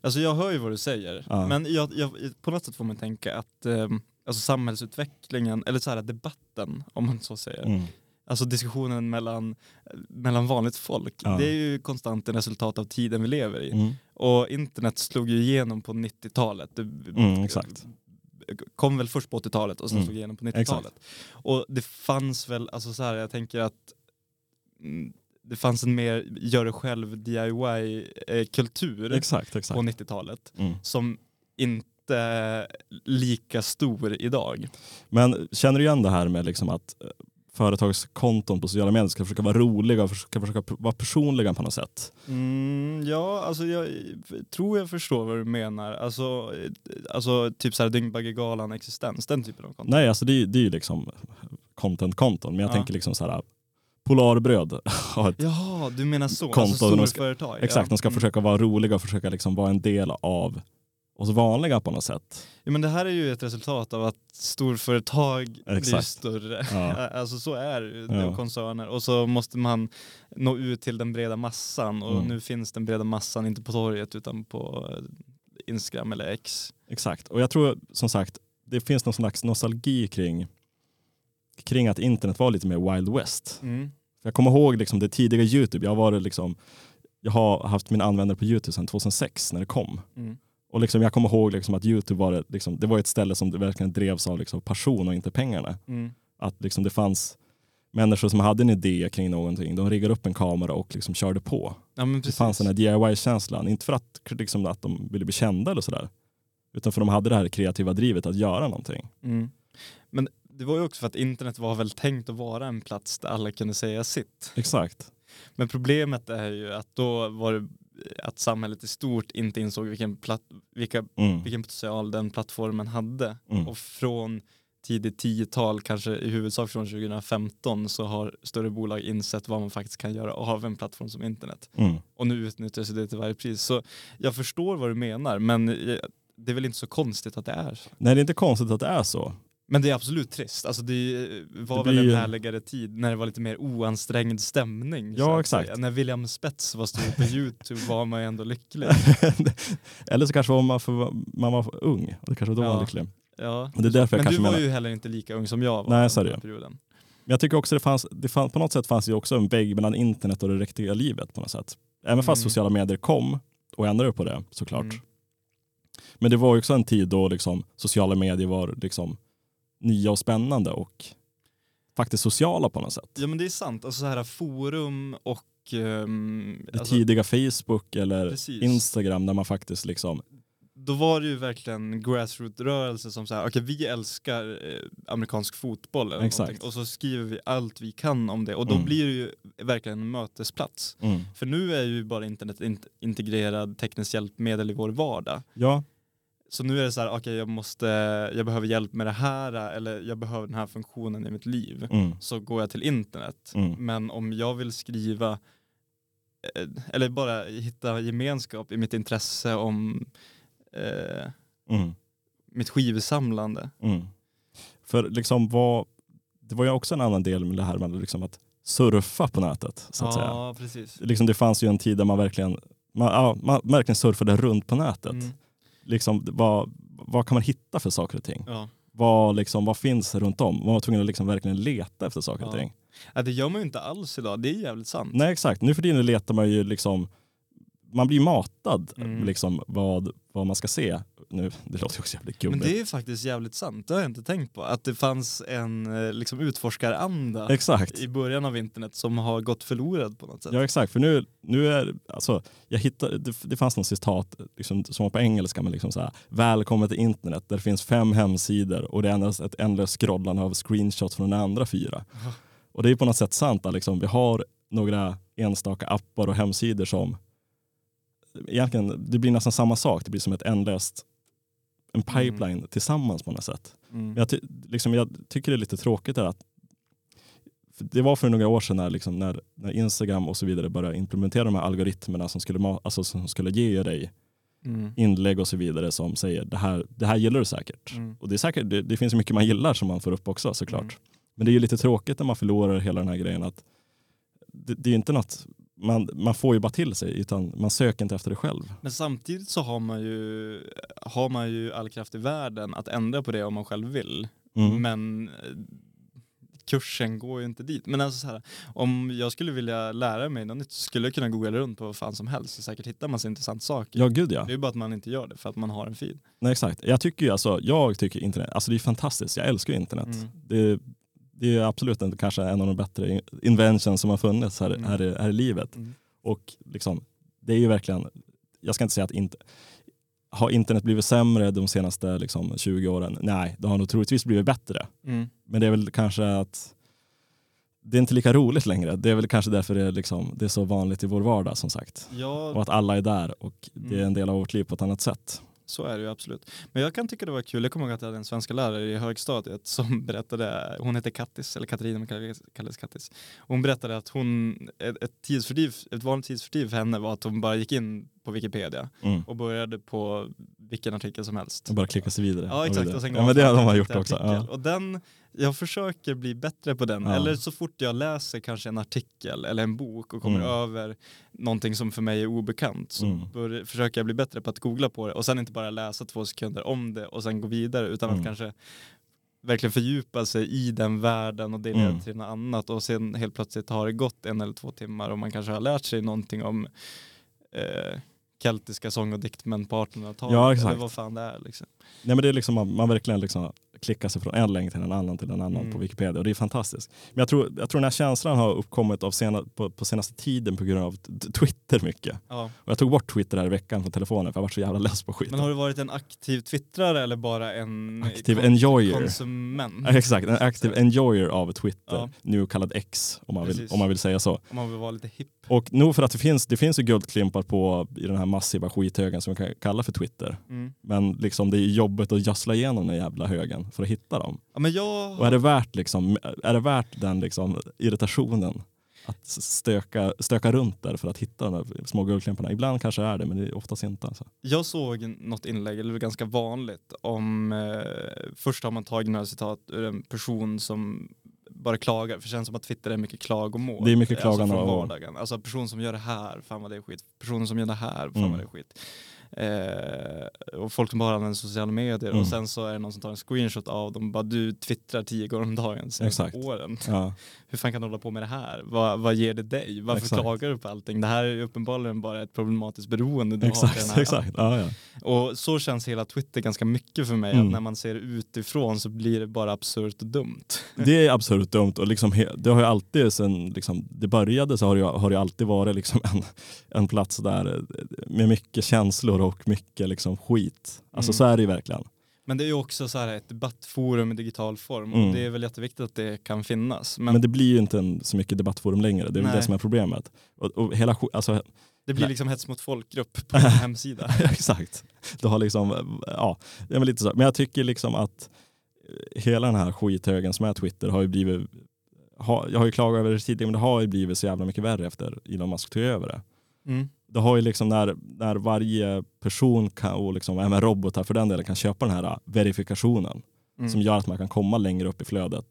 Alltså jag hör ju vad du säger, Ja. men jag, jag, på något sätt får man tänka att eh, alltså samhällsutvecklingen, eller så här debatten om man så säger, Mm. Alltså diskussionen mellan, mellan vanligt folk, Ja. det är ju konstant en resultat av tiden vi lever i. Mm. Och internet slog ju igenom på 90-talet. Det Mm, exakt. kom väl först på 80-talet och sen Mm. slog igenom på 90-talet. Och det fanns väl, alltså så här, jag tänker att mm, det fanns en mer gör det själv DIY-kultur exakt. på 90-talet Mm. som inte är lika stor idag. Men känner du igen det här med liksom att eh, företagskonton på sociala medier ska försöka vara roliga och försöka, försöka vara personliga på något sätt? Mm, ja, alltså jag tror jag förstår vad du menar. Alltså, eh, alltså typ så här Dyngbaggegalan existens, den typen av content. Nej, alltså det, det är ju liksom content-konton. Men jag Ja. tänker liksom så här Polarbröd har ett, Jaha, du menar så. Konton, alltså de ska- storföretag. Exakt, ja. de ska Mm. försöka vara roliga och försöka liksom vara en del av oss vanliga på något sätt. Ja, men det här är ju ett resultat av att storföretag blir Exakt. större. Ja. Alltså så är det Ja. koncerner. Och så måste man nå ut till den breda massan och Mm. nu finns den breda massan inte på torget utan på eh, Instagram eller X. Exakt, och jag tror som sagt det finns någon slags nostalgi kring, kring att internet var lite mer wild west. Mm. Jag kommer ihåg liksom det tidiga Youtube. Jag, har varit liksom, jag har haft mina användare på Youtube sedan 2006 när det kom. Mm. Och liksom, jag kommer ihåg liksom att Youtube var, ett- liksom, det var ett ställe som verkligen drevs av liksom passion och inte pengarna. Mm. Att liksom det fanns människor som hade en idé kring någonting. De riggade upp en kamera och liksom körde på. Ja, Det fanns den här DIY-känslan. Inte för att, liksom, att de ville bli kända eller sådär. Utan för de hade det här kreativa drivet att göra någonting. Mm. Men det var ju också för att internet var väl tänkt att vara en plats där alla kunde säga sitt. Exakt. Men problemet är ju att då var det att samhället i stort inte insåg vilken, platt, vilka, Mm. vilken potential den plattformen hade. Mm. Och från tidigt 10-tal, kanske i huvudsak från 2015, så har större bolag insett vad man faktiskt kan göra av en plattform som internet. Mm. Och nu utnyttjas det till varje pris. Så jag förstår vad du menar, men eh, det är väl inte så konstigt att det är så. Nej, det är inte konstigt att det är så. Men det är absolut trist. Alltså det var Det väl blir en härligare tid när det var lite mer oansträngd stämning. Ja, exakt. säga. När William Spets var stor på Youtube var man ju ändå lycklig. Eller så kanske var man, för, man var ung. Och det kanske då var Ja. man lycklig. Ja. Och det är därför jag Men du var menar. ju heller inte lika ung som jag var Nej, så den perioden. Men jag tycker också det fanns, det fanns, på något sätt fanns det också en vägg mellan internet och det riktiga livet på något sätt. Även fast Mm. sociala medier kom och ändrade på det såklart. Mm. Men det var också en tid då liksom, sociala medier var liksom, nya och spännande och faktiskt sociala på något sätt. Ja men det är sant, alltså så här forum och... ehm, Det alltså, tidiga Facebook eller Precis. Instagram där man faktiskt liksom, då var det ju verkligen grassroot-rörelse som här, okej vi älskar eh, amerikansk fotboll eller Exakt. och så skriver vi allt vi kan om det och då Mm. blir det ju verkligen en mötesplats. mm. För nu är ju bara internet in- integrerad tekniskt hjälpmedel i vår vardag. ja, Så nu är det så här, okej jag måste, jag behöver hjälp med det här eller jag behöver den här funktionen i mitt liv. mm. Så går jag till internet. Mm. Men om jag vill skriva eh, eller bara hitta gemenskap i mitt intresse om eh, Mm. mitt skivsamlande. Mm. För liksom vad, det var ju också en annan del med det här med liksom att surfa på nätet. Så att säga. ja, precis. Liksom det fanns ju en tid där man verkligen, man, ja, man verkligen surfade runt på nätet. Liksom, vad, vad kan man hitta för saker och ting? ja. Vad, liksom, vad finns runt om? Man var tvungen att liksom verkligen leta efter saker och Ja. ting. ja, det gör man ju inte alls idag, det är jävligt sant. Nej exakt, nu för tiden letar man ju liksom, man blir matad Mm. liksom vad, vad man ska se. Nu, det låter också jävligt Men gubbigt. det är faktiskt jävligt sant, det har jag inte tänkt på. Att det fanns en eh, liksom, utforskaranda Exakt. i början av internet som har gått förlorad på något sätt. Ja exakt, för nu, nu är alltså, jag hittade, det, det fanns något citat liksom, som var på engelska, men liksom så här, välkommen till internet, där det finns fem hemsidor och det är endast ett ändlöst scrollande av screenshots från de andra fyra. Och det är på något sätt sant, att liksom, vi har några enstaka appar och hemsidor som egentligen, det blir nästan samma sak, det blir som ett ändlöst en pipeline tillsammans på något sätt. Mm. Jag, ty liksom, jag tycker det är lite tråkigt att det var för några år sedan när, liksom, när, när Instagram och så vidare började implementera de här algoritmerna som skulle, alltså, som skulle ge dig Mm. inlägg och så vidare som säger det här, det här gillar du säkert. Mm. Och det, är säkert det, det finns mycket man gillar som man får upp också såklart. Mm. Men det är ju lite tråkigt när man förlorar hela den här grejen att det, det är inte något, man, man får ju bara till sig utan man söker inte efter det själv. Men samtidigt så har man, ju, har man ju all kraft i världen att ändra på det om man själv vill. Mm. Men eh, kursen går ju inte dit. Men alltså så här, om jag skulle vilja lära mig något nytt så skulle jag kunna googla runt på vad fan som helst och säkert hitta massa intressanta saker. Ja gud ja. Det är ju bara att man inte gör det för att man har en feed. Nej, exakt. Jag tycker ju alltså, jag tycker internet, alltså det är fantastiskt. Jag älskar internet. Mm. Det, det är absolut en, kanske en av de bättre inventions som har funnits här, Mm. här, i- här i livet. Mm. Och liksom, det är ju verkligen, jag ska inte säga att inte, har internet blivit sämre de senaste liksom, 20 åren? Nej, det har nog troligtvis blivit bättre. Mm. Men det är väl kanske att det är inte lika roligt längre. Det är väl kanske därför det är, liksom, det är så vanligt i vår vardag som sagt. Och Ja, att alla är där och det är Mm. en del av vårt liv på ett annat sätt. Så är det ju absolut. Men jag kan tycka det var kul, jag kommer ihåg att jag hade en svenska lärare i högstadiet som berättade, hon heter Kattis, eller Katarina men kallades- Kattis. Hon berättade att hon, ett, ett, tidsfördriv, ett vanligt tidsfördriv för henne var att hon bara gick in på Wikipedia Mm. och började på vilken artikel som helst. Och bara klicka sig vidare. Ja exakt, och sen ja, men det har de gjort också. Ja. Och den, jag försöker bli bättre på den. Ja. Eller så fort jag läser kanske en artikel eller en bok och kommer Mm. över någonting som för mig är obekant så Mm. bör, försöker jag bli bättre på att googla på det och sen inte bara läsa två sekunder om det och sen gå vidare utan Mm. att kanske verkligen fördjupa sig i den världen och det leder Mm. till något annat och sen helt plötsligt har det gått en eller två timmar och man kanske har lärt sig någonting om eh, keltiska sång och diktmän på 1800-talet. Ja, exakt. Eller vad fan det är liksom. Nej, men det är liksom, man, man verkligen liksom klickar sig från en länk till en annan till en annan Mm. på Wikipedia och det är fantastiskt. Men jag tror, jag tror den här känslan har uppkommit av sena, på, på senaste tiden på grund av Twitter mycket. Ja. Och jag tog bort Twitter här i veckan från telefonen för jag var så jävla less på skiten. Men har du varit en aktiv twittrare eller bara en Aktiv enjoyer. konsument? Exakt, en active enjoyer av Twitter, Ja. nu kallad X om man, vill, om man vill säga så. Om man vill vara lite hipp. Och nog för att det finns, det finns ju guldklimpar på i den här massiva skithögen som vi kan kalla för Twitter. Mm. Men liksom det är jobbigt att gödsla igenom den jävla högen för att hitta dem. Ja, men jag... Och är det värt, liksom, är det värt den liksom, irritationen? Att stöka, stöka runt där för att hitta de här små guldklimparna. Ibland kanske är det men det är oftast inte. Alltså. Jag såg något inlägg, eller det ganska vanligt, om eh, först har man tagit några citat ur en person som bara klagar, för det känns som att Twitter är mycket klagomål. Det är mycket klagande alltså från och- vardagen. Alltså person som gör det här, fan vad det är skit. Personen som gör det här, fan Mm. vad det är skit. Eh, och folk som bara använder sociala medier Mm. och sen så är det någon som tar en screenshot av dem och bara du twittrar tio gånger om dagen senaste åren. Ja. Hur fan kan du hålla på med det här? Vad, vad ger det dig? Varför Exakt. klagar du på allting? Det här är ju uppenbarligen bara ett problematiskt beroende du har Exakt, här exakt. Ja, ja. och så känns hela Twitter ganska mycket för mig. Mm. Att när man ser utifrån så blir det bara absurt och dumt. Det är absolut dumt och liksom, det har ju alltid sen liksom, det började så har det, har det alltid varit liksom en, en plats där eh, med mycket känslor och mycket liksom skit. Alltså Mm. så är det ju verkligen. Men det är ju också så här ett debattforum i digital form Mm. och det är väl jätteviktigt att det kan finnas. Men, Men, det blir ju inte en, så mycket debattforum längre. Det är väl Nej. det som är problemet. Och, och hela, alltså, det blir liksom hets mot folkgrupp på en hemsida. exakt. Du har liksom, ja, det är väl lite så. Men jag tycker liksom att eh, hela den här skithögen som är Twitter har ju blivit, ha, jag har ju klagat över det tidigare, men det har ju blivit så jävla mycket värre efter Elon Musk tog över det. Mm. Det har ju liksom när, när varje person kan, och liksom, även robotar för den delen kan köpa den här verifikationen Mm. som gör att man kan komma längre upp i flödet.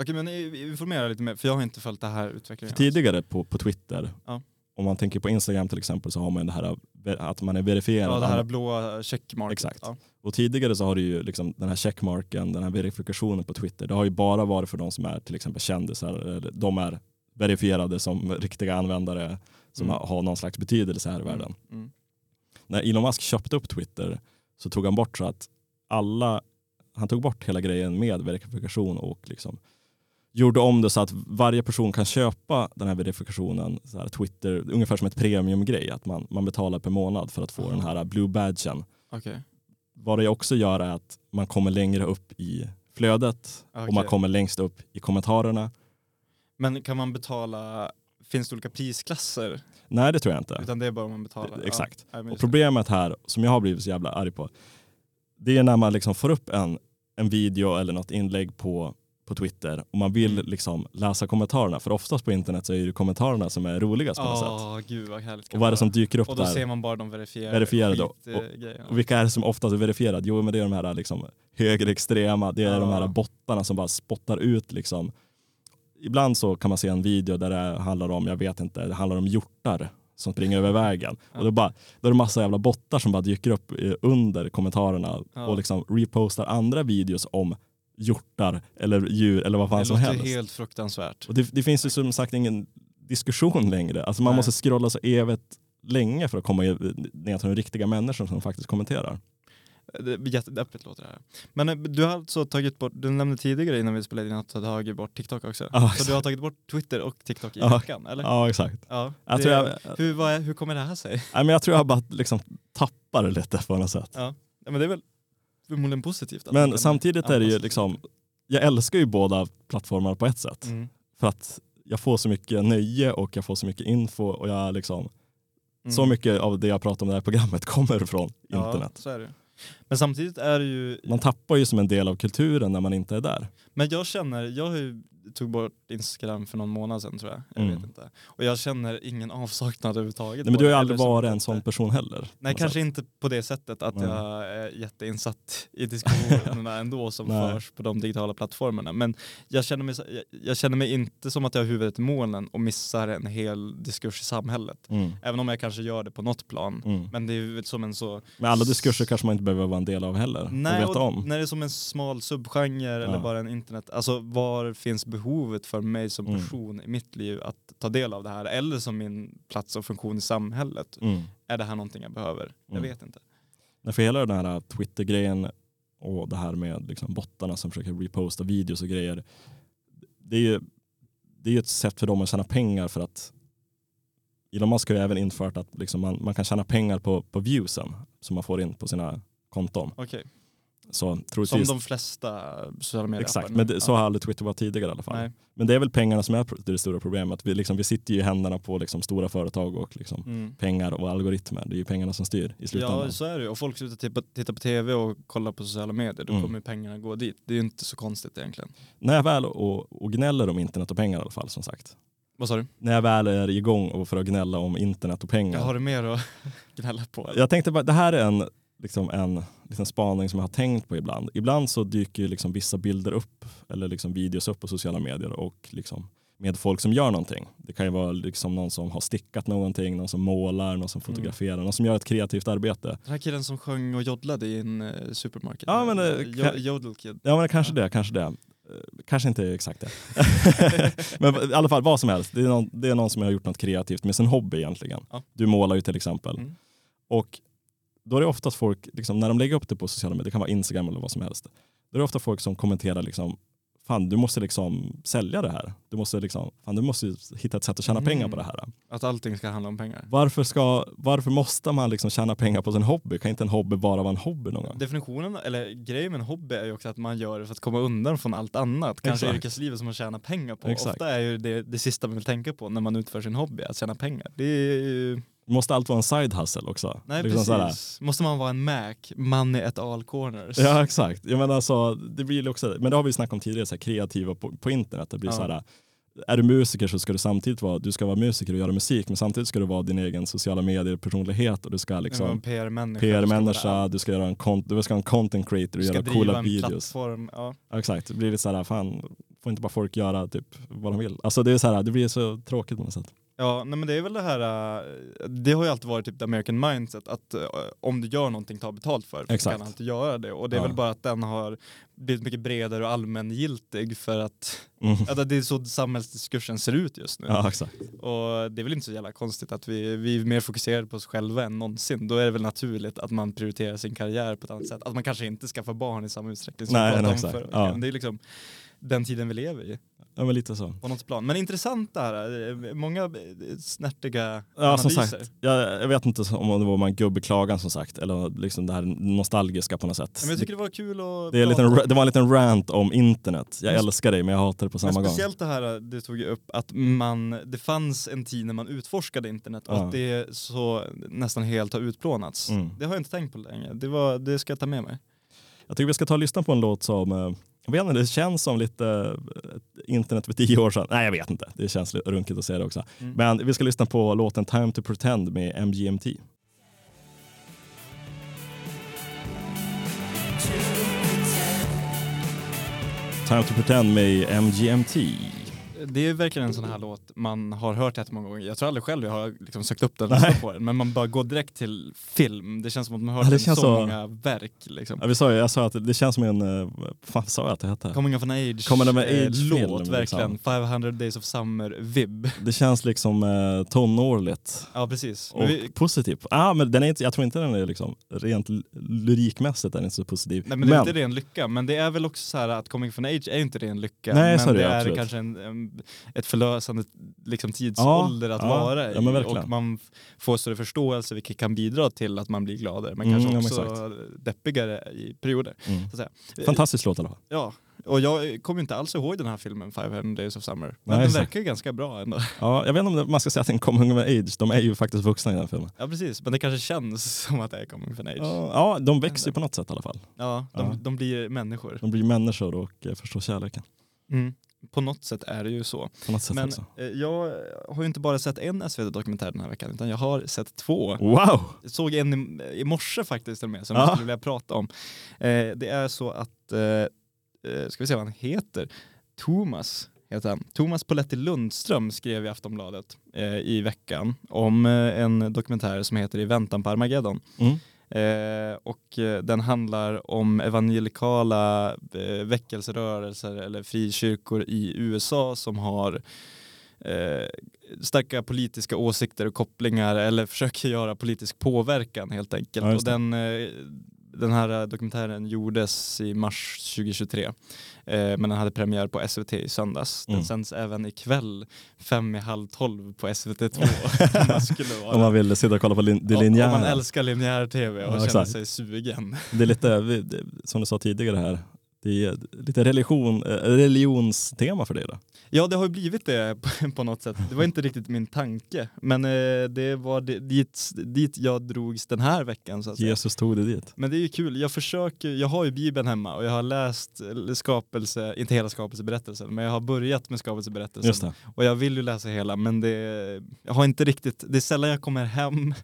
Okej men informera lite mer, för jag har inte följt det här För utvecklingen. alls. tidigare på, på Twitter, Ja. om man tänker på Instagram till exempel så har man det här att man är verifierad. Ja det här blåa checkmarket. Exakt. Ja. Och tidigare så har det ju liksom den här checkmarken, den här verifikationen på Twitter, det har ju bara varit för de som är till exempel kändisar, de är verifierade som riktiga användare som Mm. har, någon slags betydelse här i världen. Mm. När Elon Musk köpte upp Twitter så tog han bort så att alla, han tog bort hela grejen med verifikation och liksom gjorde om det så att varje person kan köpa den här verifikationen, så här Twitter, ungefär som ett premiumgrej, att man, man betalar per månad för att få Aha. den här blue badgen. Okej. Vad det också gör är att man kommer längre upp i flödet och man kommer längst upp i kommentarerna. Men kan man betala, finns det olika prisklasser? Nej det tror jag inte. Utan det är bara om man betalar? Exakt. Ja, Och problemet här, som jag har blivit så jävla arg på, det är när man liksom får upp en, en video eller något inlägg på, på Twitter och man vill Mm. liksom läsa kommentarerna. För oftast på internet så är det kommentarerna som är roligast på något sätt. Ja, gud vad härligt. Och vad är det som dyker upp Och då där? ser man bara de verifierade, Verifierade och-. Och vilka är det som oftast är verifierade? Jo men det är de här liksom högerextrema, det är Ja. de här bottarna som bara spottar ut liksom. Ibland så kan man se en video där det handlar om, jag vet inte, det handlar om hjortar som springer över vägen. Ja. Och då, bara, då är det massa jävla bottar som bara dyker upp eh, under kommentarerna Ja. och liksom repostar andra videos om hjortar eller djur eller vad fan det som låter helst. helt fruktansvärt. Och det, det finns ju som sagt ingen diskussion längre. Alltså man Nej. måste scrolla så evigt länge för att komma ner till de riktiga människor som faktiskt kommenterar. Jättedeppigt låter det här. Men eh, du har alltså tagit bort, du nämnde tidigare innan vi spelade in att du hade tagit bort TikTok också. Ja, så du har tagit bort Twitter och TikTok i Ja. veckan, eller? Ja exakt. Ja. Jag det, tror jag, hur, är, hur kommer det här sig? nej, men jag tror jag bara liksom tappar det lite på något sätt. Ja. ja men det är väl förmodligen positivt. Men kan samtidigt är det ju liksom, jag älskar ju båda plattformarna på ett sätt. Mm. För att jag får så mycket nöje och jag får så mycket info och jag liksom, Mm. så mycket av det jag pratar om i det här programmet kommer från ja, internet. så är det. Men samtidigt är det ju, Man tappar ju som en del av kulturen när man inte är där. men jag känner, jag har ju tog bort Instagram för någon månad sedan tror jag. Jag Mm. vet inte. Och jag känner ingen avsaknad överhuvudtaget. Nej, men du har ju aldrig varit en sån person heller. Nej, kanske sätt. inte på det sättet att Nej. jag är jätteinsatt i diskussionerna ändå som Nej. förs på de digitala plattformarna. Men jag känner, mig, jag, jag känner mig inte som att jag har huvudet i molnen och missar en hel diskurs i samhället. Mm. Även om jag kanske gör det på något plan. Mm. Men det är som en så... Men alla diskurser kanske man inte behöver vara en del av heller. Nej, och veta om. när det är som en smal subgenre eller bara en internet, alltså var finns behovet för mig som Mm. person i mitt liv att ta del av det här? Eller som min plats och funktion i samhället? Mm. Är det här någonting jag behöver? Jag Mm. vet inte. Nej, för hela den här Twitter-grejen och det här med liksom bottarna som försöker reposta videos och grejer. Det är ju det är ett sätt för dem att tjäna pengar för att Elon Musk har ju även infört att liksom man, man kan tjäna pengar på, på viewsen som man får in på sina konton. Okej. Så Som troligtvis, de flesta sociala medier exakt, men det, så har aldrig Twitter varit tidigare i alla fall. Nej. Men det är väl pengarna som är det stora problemet. Vi, liksom, vi sitter ju i händerna på liksom, stora företag och liksom, Mm. pengar och algoritmer. Det är ju pengarna som styr i slutändan. Ja så är det. Och folk slutar titta, på tv och kolla på sociala medier. Då Mm. kommer pengarna gå dit. Det är ju inte så konstigt egentligen. När jag väl och, och gnäller om internet och pengar i alla fall som sagt. Vad sa du? När jag väl är igång och för att gnälla om internet och pengar. Jag har du mer att gnälla på? Jag tänkte bara, det här är en, liksom en liksom spaning som jag har tänkt på ibland. Ibland så dyker liksom vissa bilder upp eller liksom videos upp på sociala medier och liksom med folk som gör någonting. Det kan ju vara liksom någon som har stickat någonting, någon som målar, någon som fotograferar, någon som gör ett kreativt arbete. Den här killen som sjöng och joddlade i en uh, supermarket. Ja, men, eh, Jo-. Ja men kanske det, kanske det. Eh, Kanske inte exakt det. men i alla fall vad som helst. Det är, någon, det är någon som har gjort något kreativt med sin hobby egentligen. Ja. Du målar ju till exempel. Mm. Och då är det oftast folk, liksom, när de lägger upp det på sociala medier, det kan vara Instagram eller vad som helst. Då är det ofta folk som kommenterar liksom, fan du måste liksom sälja det här. Du måste, liksom, fan, du måste hitta ett sätt att tjäna Mm. pengar på det här. Att allting ska handla om pengar. Varför, ska, varför måste man liksom tjäna pengar på sin hobby? Kan inte en hobby bara vara en hobby någon gång? Definitionen, eller grejen med en hobby är ju också att man gör det för att komma undan från allt annat. Kanske Exakt. yrkeslivet som man tjänar pengar på. Exakt. Ofta är ju det, det sista man vill tänka på när man utför sin hobby, att tjäna pengar. Det är ju... Måste allt vara en side hustle också? Nej Liksom precis. såhär- Måste man vara en Mac, money at all corners. Ja exakt. Jag menar alltså, det blir också, men det har vi snackat om tidigare, så här, kreativa på, på internet. Det blir Ja. så här, är du musiker så ska du samtidigt vara, du ska vara musiker och göra musik men samtidigt ska du vara din egen sociala medier personlighet och du ska Liksom, PR-människa. PR-människa, du ska göra en du ska en content creator Du och ska göra coola en videos. plattform. Ja. Ja, exakt, det blir lite så här, fan får inte bara folk göra typ vad de vill. Alltså det är så här, det blir så tråkigt på något sätt. Ja, nej, men det är väl det här, äh, det har ju alltid varit typ the American mindset, att äh, om du gör någonting, ta betalt för Exakt. Du kan alltid göra det. Och det är Ja. väl bara att den har blivit mycket bredare och allmängiltig för att Mm. ja, det är så samhällsdiskursen ser ut just nu. Ja exakt. Och det är väl inte så jävla konstigt att vi, vi är mer fokuserade på oss själva än någonsin. Då är det väl naturligt att man prioriterar sin karriär på ett annat sätt. Att man kanske inte skaffar barn i samma utsträckning som Nej, vi pratade om veckan. Ja. Det är liksom den tiden vi lever i, Ja men lite så. på något plan. Men intressant det här, eh, många eh, snärtiga Ja som analyser. sagt, jag, jag vet inte om det var en gubbeklagan som sagt eller liksom det här nostalgiska på något sätt. Men jag tycker det var kul att Det, är liten, det var en liten rant om internet. Jag älskar det men jag hatar det på Men samma gång. speciellt det här du tog upp att man, det fanns en tid när man utforskade internet och Ja. att det så nästan helt har utplånats. Mm. Det har jag inte tänkt på länge. Det, var, det ska jag ta med mig. Jag tycker vi ska ta och lyssna på en låt som, eh, jag vet inte, det känns som lite eh, internet för tio år sedan. Nej jag vet inte, det känns lite runkigt att säga det också. Mm. Men vi ska lyssna på låten Time to pretend med MGMT. Time to pretend med MGMT. Det är verkligen en sån här låt man har hört jättemånga gånger. Jag tror aldrig själv jag har liksom sökt upp den och på den. Men man bara går direkt till film. Det känns som att man har hört Ja, den så, så- många verk. Liksom. Ja, vi sa, ju- jag sa att det känns som en, eh, vad sa jag att det hette? Coming of an age, Coming of an eh, age-film, låt, liksom. verkligen. 500 days of summer vibb. Det känns liksom eh, tonårligt. Ja precis. Men Och vi, positiv. Ah, men den är inte, jag tror inte den är liksom, rent lyrikmässigt den är inte så positiv. nej, men det är inte ren lycka. Men det är väl också så här att Coming of an age är inte ren lycka. Nej, men det det är absolut. kanske en, en, ett förlösande liksom, tidsålder att ja, vara i. ja, och man får större förståelse vilket kan bidra till att man blir gladare. Men Mm, kanske ja, också deppigare i perioder. Mm. Fantastisk låt i alla fall. Ja, och jag kommer inte alls ihåg den här filmen 500 days of summer. Men Nej, den verkar ju ganska bra ändå. Ja, jag vet inte om man ska säga att det är en coming of age, de är ju faktiskt vuxna i den filmen. Ja precis, men det kanske känns som att det är coming of age. Ja, Ja, ja, de växer ju på något sätt i alla fall. de, Ja. de blir människor. De blir människor och eh, förstår kärleken. Mm. På något sätt är det ju så. Men också. eh, jag har ju inte bara sett en SVT-dokumentär den här veckan utan jag har sett två. Wow! Jag såg en i, i morse faktiskt till och med som Ja. jag skulle vilja prata om. Eh, det är så att, eh, eh, ska vi se vad han heter, Thomas heter han. Thomas Poletti Lundström skrev i Aftonbladet eh, i veckan om eh, en dokumentär som heter I väntan på Armageddon. Mm. Eh, och eh, den handlar om evangelikala eh, väckelserörelser eller frikyrkor i USA som har eh, starka politiska åsikter och kopplingar eller försöker göra politisk påverkan helt enkelt. Ja, och den, eh, den här dokumentären gjordes i mars 2023 eh, men den hade premiär på SVT i söndags. Den Mm. sänds även ikväll fem i halv tolv på SVT2. om man Om man vill sitta och kolla på lin- det om- Om linjära. man älskar linjär tv och Ja, känner sig sugen. Det är lite, det- som du sa tidigare här, det är lite religion, eh, religionstema för dig då? Ja, det har ju blivit det på, något sätt. Det var inte riktigt min tanke, men eh, det var dit, dit jag drogs den här veckan. Så att säga. Jesus tog dig dit. Men det är ju kul. Jag försöker, jag har ju Bibeln hemma och jag har läst eh, skapelse, inte hela skapelseberättelsen, men jag har börjat med skapelseberättelsen. Och jag vill ju läsa hela, men det, jag har inte riktigt, det är sällan jag kommer hem,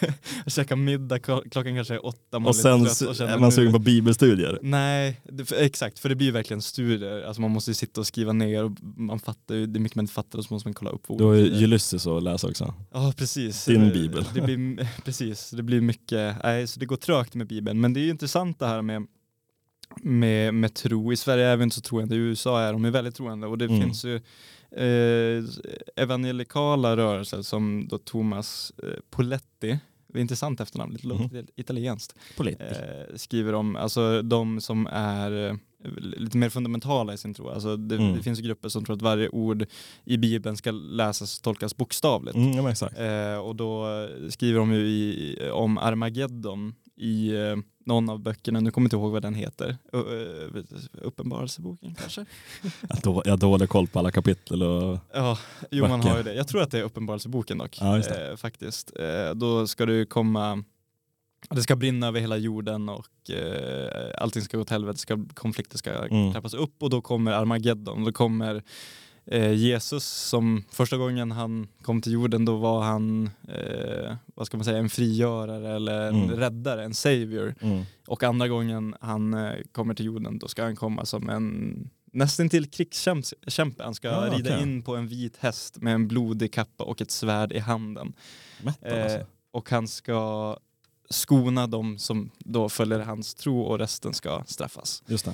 jag käkar middag, kl- klockan kanske är åtta, man Och är sen trött känner är man nu- sugen på bibelstudier. Nej, det, exakt, för det blir verkligen studier. Alltså man måste ju sitta och skriva ner och man fattar ju, det är mycket man inte fattar och så måste man kolla upp. Du har ju Ulysses att läsa också. Ja, precis. Din Det- bibel. Det blir, precis, det blir mycket, nej, så det går trögt med bibeln. Men det är ju intressant det här med, med, med tro. I Sverige är vi inte så troende, i USA är de ju väldigt troende och det Mm. finns ju eh, evangelikala rörelser som då Thomas eh, Poletti, är intressant efternamn, lite Mhm. italienskt, eh, skriver om, alltså de som är eh, lite mer fundamentala i sin tro. Alltså det, Mm. det finns grupper som tror att varje ord i Bibeln ska läsas och tolkas bokstavligt. Mm. Eh, och då skriver de ju i, om Armageddon i eh, någon av böckerna, nu kommer jag inte ihåg vad den heter, uh, Uppenbarelseboken kanske? Jag har dålig koll på alla kapitel och Ja, jo man Böcker. har ju det. Jag tror att det är Uppenbarelseboken dock, Ja, eh, faktiskt. Eh, då ska du komma, det ska brinna över hela jorden och eh, allting ska gå till helvete, ska, konflikter ska Mm. trappas upp och då kommer Armageddon. Då kommer eh, Jesus som första gången han kom till jorden då var han, eh, vad ska man säga, en frigörare eller en Mm. räddare, en savior. mm. Och andra gången han eh, kommer till jorden då ska han komma som en nästan till krigskämpe. Han ska Ah, rida okej. in på en vit häst med en blodig kappa och ett svärd i handen. Mättad Eh, alltså. och han ska skona dem som då följer hans tro och resten ska straffas. Just. Eh,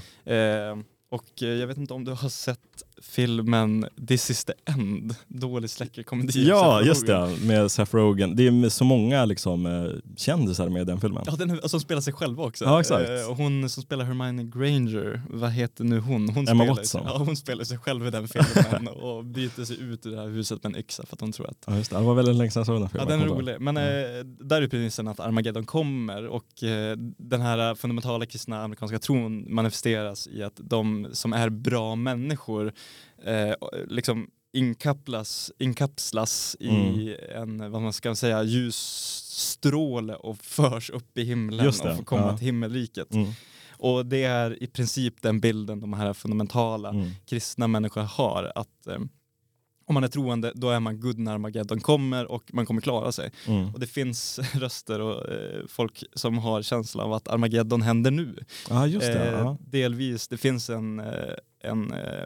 och eh, jag vet inte om du har sett filmen This is the end, dålig släckerkomedi. Ja, just det. Med Seth Rogen. Det är så många liksom, eh, kändisar med i den filmen. Ja, den som spelar sig själv också. Ja, exakt. Eh, hon som spelar Hermione Granger, vad heter nu hon? hon Emma spelar, Watson. Ja, hon spelar sig själv i den filmen och byter sig ut ur det här huset med en yxa för att hon tror att Ja, just det. det var väldigt länge sedan jag såg den Ja filmen. den är rolig, men eh, där är premissen att Armageddon kommer och den här fundamentala kristna amerikanska tron manifesteras i att de som är bra människor eh, liksom inkapslas, inkapslas i Mm. en, vad man ska säga, ljusstråle och förs upp i himlen och får komma ja. till himmelriket. Mm. Och det är i princip den bilden de här fundamentala Mm. kristna människor har. Att eh, om man är troende, då är man good när Armageddon kommer och man kommer klara sig. Mm. Och det finns röster och eh, folk som har känslan av att Armageddon händer nu. Ja, just det. Eh, Ja. delvis, det finns en, eh, en eh,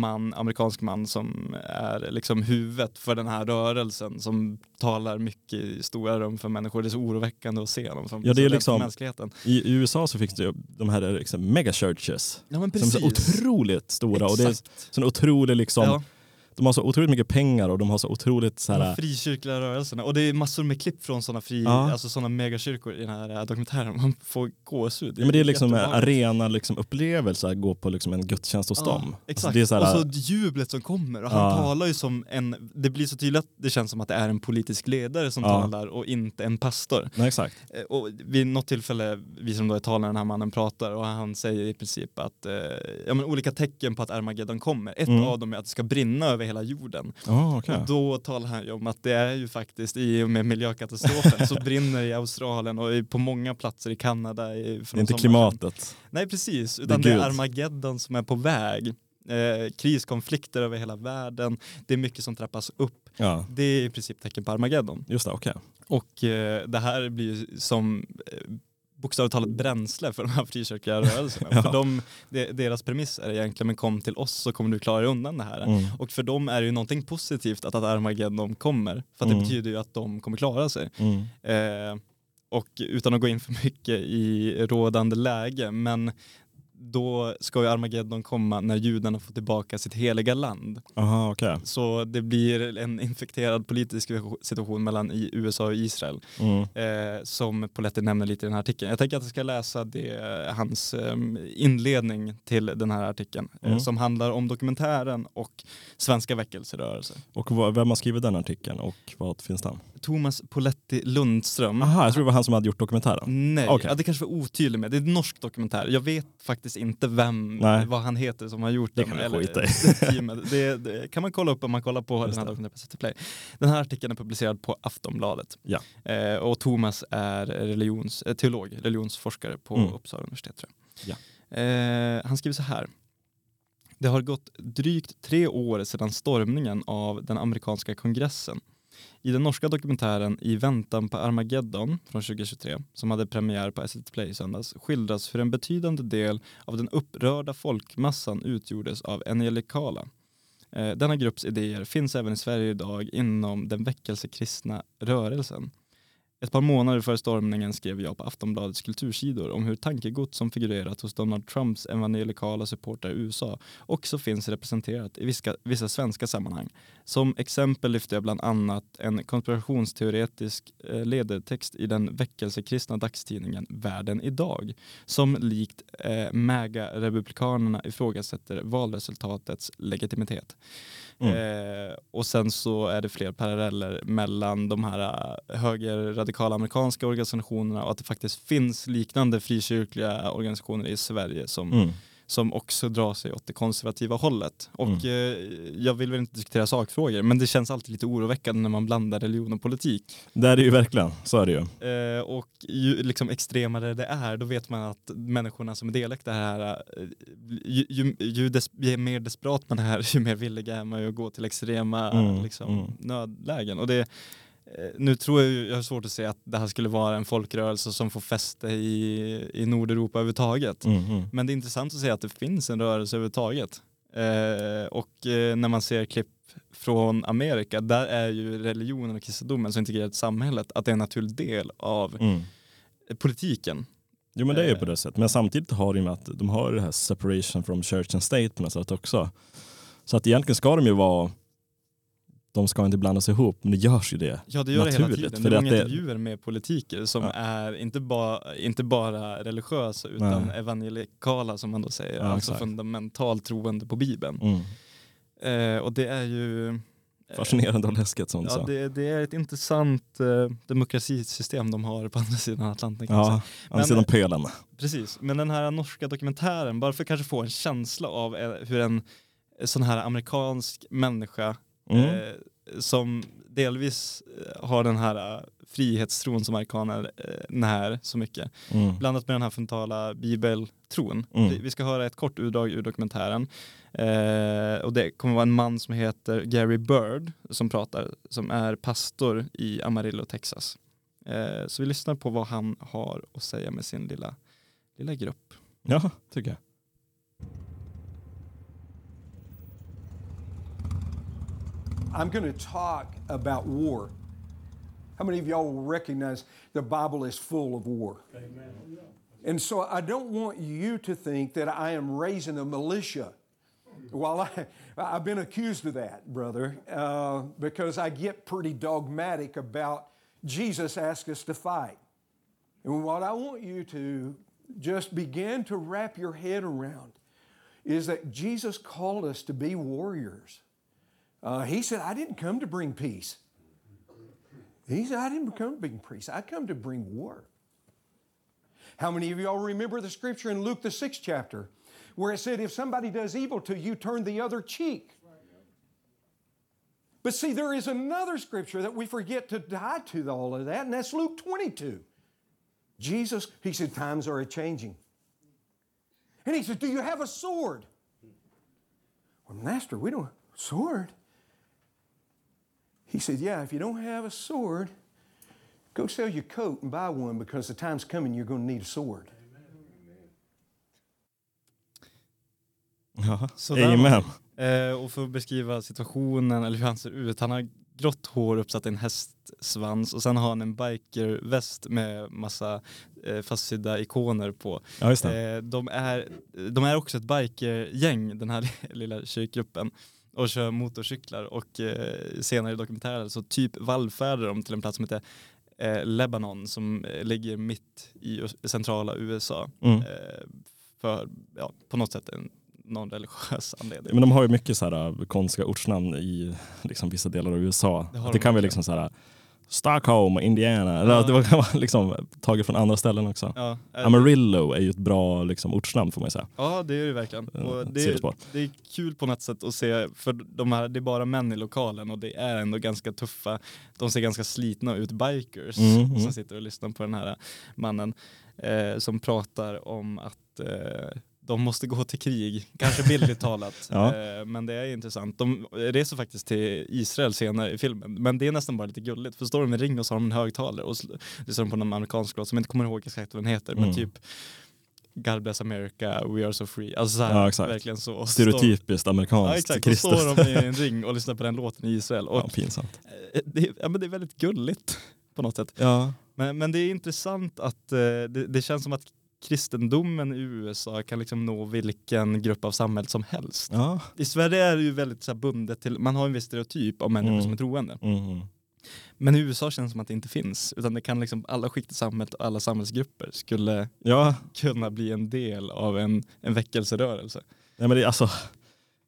man, amerikansk man som är liksom huvudet för den här rörelsen som talar mycket i stora rum för människor. Det är så oroväckande att se dem som Ja, det är liksom- mänskligheten. I USA så finns det ju de här liksom, megachurches Ja som är så otroligt stora och det är Exakt. så en otrolig liksom, Ja. De har så otroligt mycket pengar och de har så otroligt så De här, frikyrkliga rörelserna. Och det är massor med klipp från sådana fri, Ja. alltså sådana megakyrkor i den här äh, dokumentären. Man får gåshud. ja, men det är liksom jättebehagligt. arena liksom, upplevelse att gå på liksom, en gudstjänst hos dem. Alltså, Exakt, är så här, och så jublet som kommer. Och han Ja. talar ju som en, det blir så tydligt att det känns som att det är en politisk ledare som Ja. talar och inte en pastor. nej, exakt. Eh, Och vid något tillfälle, vi som då är talare, den här mannen pratar och han säger i princip att eh, ja, men olika tecken på att Armageddon kommer. Ett Mm. av dem är att det ska brinna över hela jorden. Oh, okay. Och då talar han ju om att det är ju faktiskt i och med miljökatastrofen så brinner i Australien och på många platser i Kanada. I, Det är inte klimatet. Nej precis, utan det Det är, är Gud. Armageddon som är på väg. eh, kriskonflikter över hela världen. Det är mycket som trappas upp. Ja, Det är i princip tecken på Armageddon. just det, okej. Och eh, det här blir ju som eh, bokstavligt talat bränsle för de här frikyrkliga rörelserna. Ja. För de, de, deras premiss är egentligen men kom till oss så kommer du klara dig undan det här. Mm. Och för dem är det ju någonting positivt att, att Armageddon kommer. För det Mm. betyder ju att de kommer klara sig. Mm. Eh, och utan att gå in för mycket i rådande läge, men då ska ju Armageddon komma när judarna får tillbaka sitt heliga land. Aha, okej. Så det blir en infekterad politisk situation mellan USA och Israel Mm. eh, som Poletti nämner lite i den här artikeln. Jag tänker att jag ska läsa det, hans eh, inledning till den här artikeln eh, Mm. som handlar om dokumentären och svenska väckelserörelser. Och vad, vem har skrivit den artikeln och vad finns den? Thomas Poletti Lundström. Aha, jag tror det var han som hade gjort dokumentären. Nej, Okej. ja, det kanske var otydligt med. Det är en norsk dokumentär. Jag vet faktiskt inte vem, Nej. vad han heter som har gjort Det den. kan eller- det. Det, det kan man kolla upp om man kollar på Just den här dokumentären Play. Den här artikeln är publicerad på Aftonbladet. Ja. Eh, och Thomas är religions, eh, teolog, religionsforskare på Mm. Uppsala universitet. Jag. Eh, han skriver så här. Det har gått drygt tre år sedan stormningen av den amerikanska kongressen. I den norska dokumentären I väntan på Armageddon från 2023, som hade premiär på SVT Play i söndags, skildras hur en betydande del av den upprörda folkmassan utgjordes av evangelikala. Eh, denna grupps idéer finns även i Sverige idag inom den väckelsekristna rörelsen. Ett par månader före stormningen skrev jag på Aftonbladets kultursidor om hur tankegods som figurerat hos Donald Trumps evangelikala supportrar i USA också finns representerat i vissa, vissa svenska sammanhang. Som exempel lyfte jag bland annat en konspirationsteoretisk eh, ledartext i den väckelsekristna dagstidningen Världen idag som likt eh, MAGA-republikanerna ifrågasätter valresultatets legitimitet. Mm. Eh, och sen så är det fler paralleller mellan de här eh, högerradikala amerikanska organisationerna och att det faktiskt finns liknande frikyrkliga organisationer i Sverige som, Mm. Som också drar sig åt det konservativa hållet. Och Mm. eh, jag vill väl inte diskutera sakfrågor men det känns alltid lite oroväckande när man blandar religion och politik. Det är det ju verkligen, så är det ju. Eh, och ju liksom extremare det är, då vet man att människorna som är delaktiga här, eh, ju, ju, ju, des, ju mer desperat man är, ju mer villiga är man att gå till extrema Mm, liksom, mm. nödlägen. Och det, nu tror jag, jag har svårt att se att det här skulle vara en folkrörelse som får fäste i, i Nordeuropa överhuvudtaget. Mm, mm. Men det är intressant att se att det finns en rörelse överhuvudtaget. Eh, och eh, när man ser klipp från Amerika, där är ju religionen och kristendomen så integrerat i samhället att det är en naturlig del av Mm. politiken. Jo men det är ju Eh. på det sättet. Men samtidigt har de att de har det här separation from church and state på något sätt också. Så att egentligen ska de ju vara, de ska inte blandas ihop, men det görs ju det. Ja det gör det hela tiden. för Det är många det- intervjuer med politiker som Ja. är inte, ba, inte bara religiösa utan Nej. evangelikala som man då säger, Ja, alltså exakt. fundamentalt troende på Bibeln. Mm. Eh, och det är ju eh, Fascinerande och läskigt du Ja, sa. det, det är ett intressant eh, demokratisystem de har på andra sidan Atlanten. Kan. Ja, andra sidan pölen. Precis, men den här norska dokumentären, bara för att kanske få en känsla av eh, hur en eh, sån här amerikansk människa Mm. eh, som delvis eh, har den här eh, frihetstron som amerikaner eh, när så mycket, Mm. blandat med den här fundamentala bibeltron. Mm. Vi, vi ska höra ett kort utdrag ur dokumentären. Eh, och det kommer vara en man som heter Gary Bird som pratar, som är pastor i Amarillo, Texas. Eh, så vi lyssnar på vad han har att säga med sin lilla, lilla grupp. Ja, tycker jag. I'm going to talk about war. How many of y'all will recognize the Bible is full of war? And so I don't want you to think that I am raising a militia. While I, I've been accused of that, brother, uh, because I get pretty dogmatic about Jesus asked us to fight. And what I want you to just begin to wrap your head around is that Jesus called us to be warriors. Uh, he said, I didn't come to bring peace. He said, I didn't come to bring peace. I come to bring war. How many of y'all remember the scripture in Luke, the sixth chapter, where it said, If somebody does evil to you, turn the other cheek? But see, there is another scripture that we forget to tie to all of that, and that's Luke 22. Jesus, he said, times are a changing. And he said, Do you have a sword? Well, Master, we don't sword. He said, Yeah, if you don't have a sword, go sell your coat and buy one because the time's coming you're going to need a sword. Ja. Sådär. Amen. Eh, och för att beskriva situationen eller hur han ser ut. Han har grått hår uppsatt i en hästsvans och sen har han en bikerväst med massa eh, fastsydda ikoner på. Ja, just det. Eh, de, är, de är också ett bikergäng, den här lilla kyrkgruppen och kör motorcyklar och eh, senare i dokumentären så typ vallfärdar de till en plats som heter eh, Lebanon som eh, ligger mitt i centrala USA. Mm. Eh, för ja, på något sätt en, någon religiös anledning. Men de har ju mycket så här äh, konstiga ortsnamn i liksom, vissa delar av USA. Det de kan verkligen. liksom så här Stockholm, Indiana. Eller Ja. Det vara liksom taget från andra ställen också. Ja, Amarillo är ju ett bra liksom, ortsnamn får man ju säga. Ja det är det verkligen. Eh, Och det, sidospår. det är kul på något sätt att se, för de här, det är bara män i lokalen och det är ändå ganska tuffa, de ser ganska slitna ut, bikers Mm, mm. som sitter och lyssnar på den här mannen eh, som pratar om att eh, de måste gå till krig, kanske bildligt talat. Ja. eh, men det är intressant. De reser faktiskt till Israel senare i filmen. Men det är nästan bara lite gulligt. För står de i ring och så har de en högtalare och så lyssnar de på någon amerikansk låt som jag inte kommer ihåg exakt vad den heter. Men Mm. typ God bless America, we are so free. Alltså så här, Ja, verkligen så. Så Stereotypiskt Står, ja, amerikanskt exakt. Kristet. står de i en ring och lyssnar på den låten i Israel. Och Ja, pinsamt. eh, det, är- ja, men det är väldigt gulligt på något sätt. Ja. Men, men det är intressant att eh, det, det känns som att kristendomen i USA kan liksom nå vilken grupp av samhället som helst. Ja. I Sverige är det ju väldigt så här, bundet till, man har en viss stereotyp av människor Mm. som är troende. Mm. Men i USA känns det som att det inte finns. Utan det kan liksom, alla skikt i samhället och alla samhällsgrupper skulle ja. kunna bli en del av en, en väckelserörelse. Nej, men det, alltså,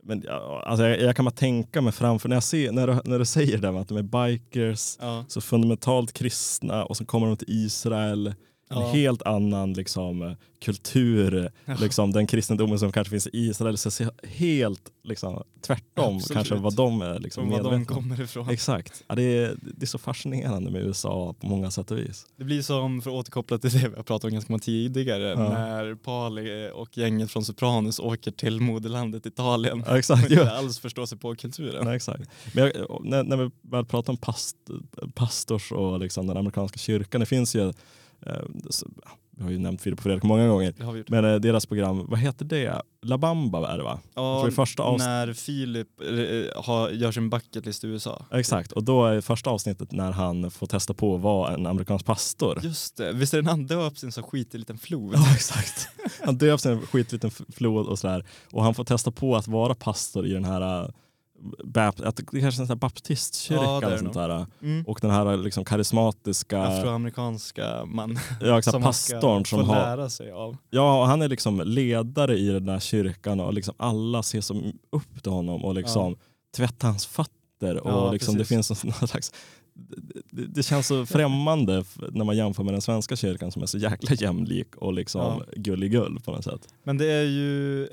men, alltså, jag, jag kan bara tänka mig framför, när, jag ser, när, du, när du säger det att de är bikers, Ja. så fundamentalt kristna och så kommer de till Israel, Ja. en helt annan liksom, kultur, Ja. liksom, den kristendomen som kanske finns i Israel, så helt liksom, tvärtom Absolut. kanske vad de är liksom, Från var de medvetna om. kommer ifrån. Exakt. Ja, det, är, det är så fascinerande med USA på många sätt och vis. Det blir som, för att återkoppla till det vi har pratat om ganska många tidigare, när Pali och gänget från Sopranos åker till moderlandet Italien. Ja, exakt, och inte alls förstår sig på kulturen. Nej, exakt. Men jag, när, när vi väl pratar om past, pastors och liksom den amerikanska kyrkan, det finns ju, eh, vi har ju nämnt Filip och Fredrik många gånger, men eh, deras program, vad heter det? La Bamba är det va? I första avsnitt- när Filip eh, har, gör sin bucketlist i USA. Ja, Exakt, och då är första avsnittet när han får testa på att vara en amerikansk pastor. Just det, visst är det när han döps i en så skitig liten flod? Ja exakt. Han döps i en skitliten f- flod och sådär. Och han får testa på att vara pastor i den här, att det kanske är en sån här baptistkyrka Ja, eller sånt där. Mm. Och den här liksom karismatiska Afroamerikanska man ja, som pastorn som har lära sig av. Ja, och han är liksom ledare i den där kyrkan och liksom alla ser som upp till honom och liksom tvättar hans fötter. Och Ja, liksom det finns en sån här slags det, det känns så främmande när man jämför med den svenska kyrkan som är så jäkla jämlik och liksom Ja. gulligull på något sätt. Men det är ju, eh,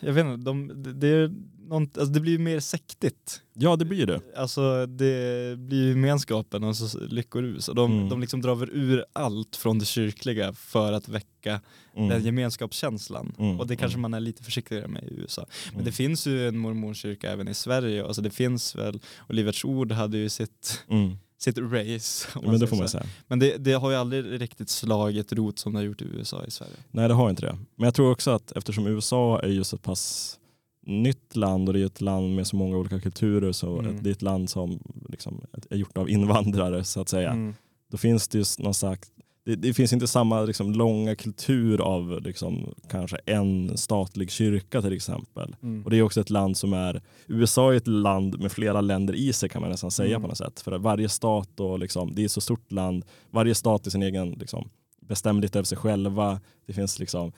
jag vet inte, de, det, är någon, alltså det blir ju mer sektigt. Ja, det blir det. Alltså det blir ju gemenskapen och så lyckorus. Och de, Mm. de liksom drar ur allt från det kyrkliga för att väcka Mm. den gemenskapskänslan. Mm, Och det kanske mm. man är lite försiktigare med i USA. Men Mm. det finns ju en mormonkyrka även i Sverige. Alltså det finns väl, och Livets Ord hade ju sitt, Mm. sitt race. Men det får man säga. Men det, det har ju aldrig riktigt slagit rot som det har gjort i USA i Sverige. Nej, det har inte det. Men jag tror också att eftersom USA är ju så pass nytt land och det är ett land med så många olika kulturer så Mm. det är ett land som liksom är gjort av invandrare så att säga. Mm. Då finns det ju någon slags det, det finns inte samma liksom, långa kultur av liksom, kanske en statlig kyrka till exempel. Mm. Och det är också ett land som är, USA är ett land med flera länder i sig kan man nästan säga Mm. på något sätt. För varje stat, och liksom, det är ett så stort land, varje stat är sin egen, liksom, bestämmer lite över sig själva. Det finns liksom,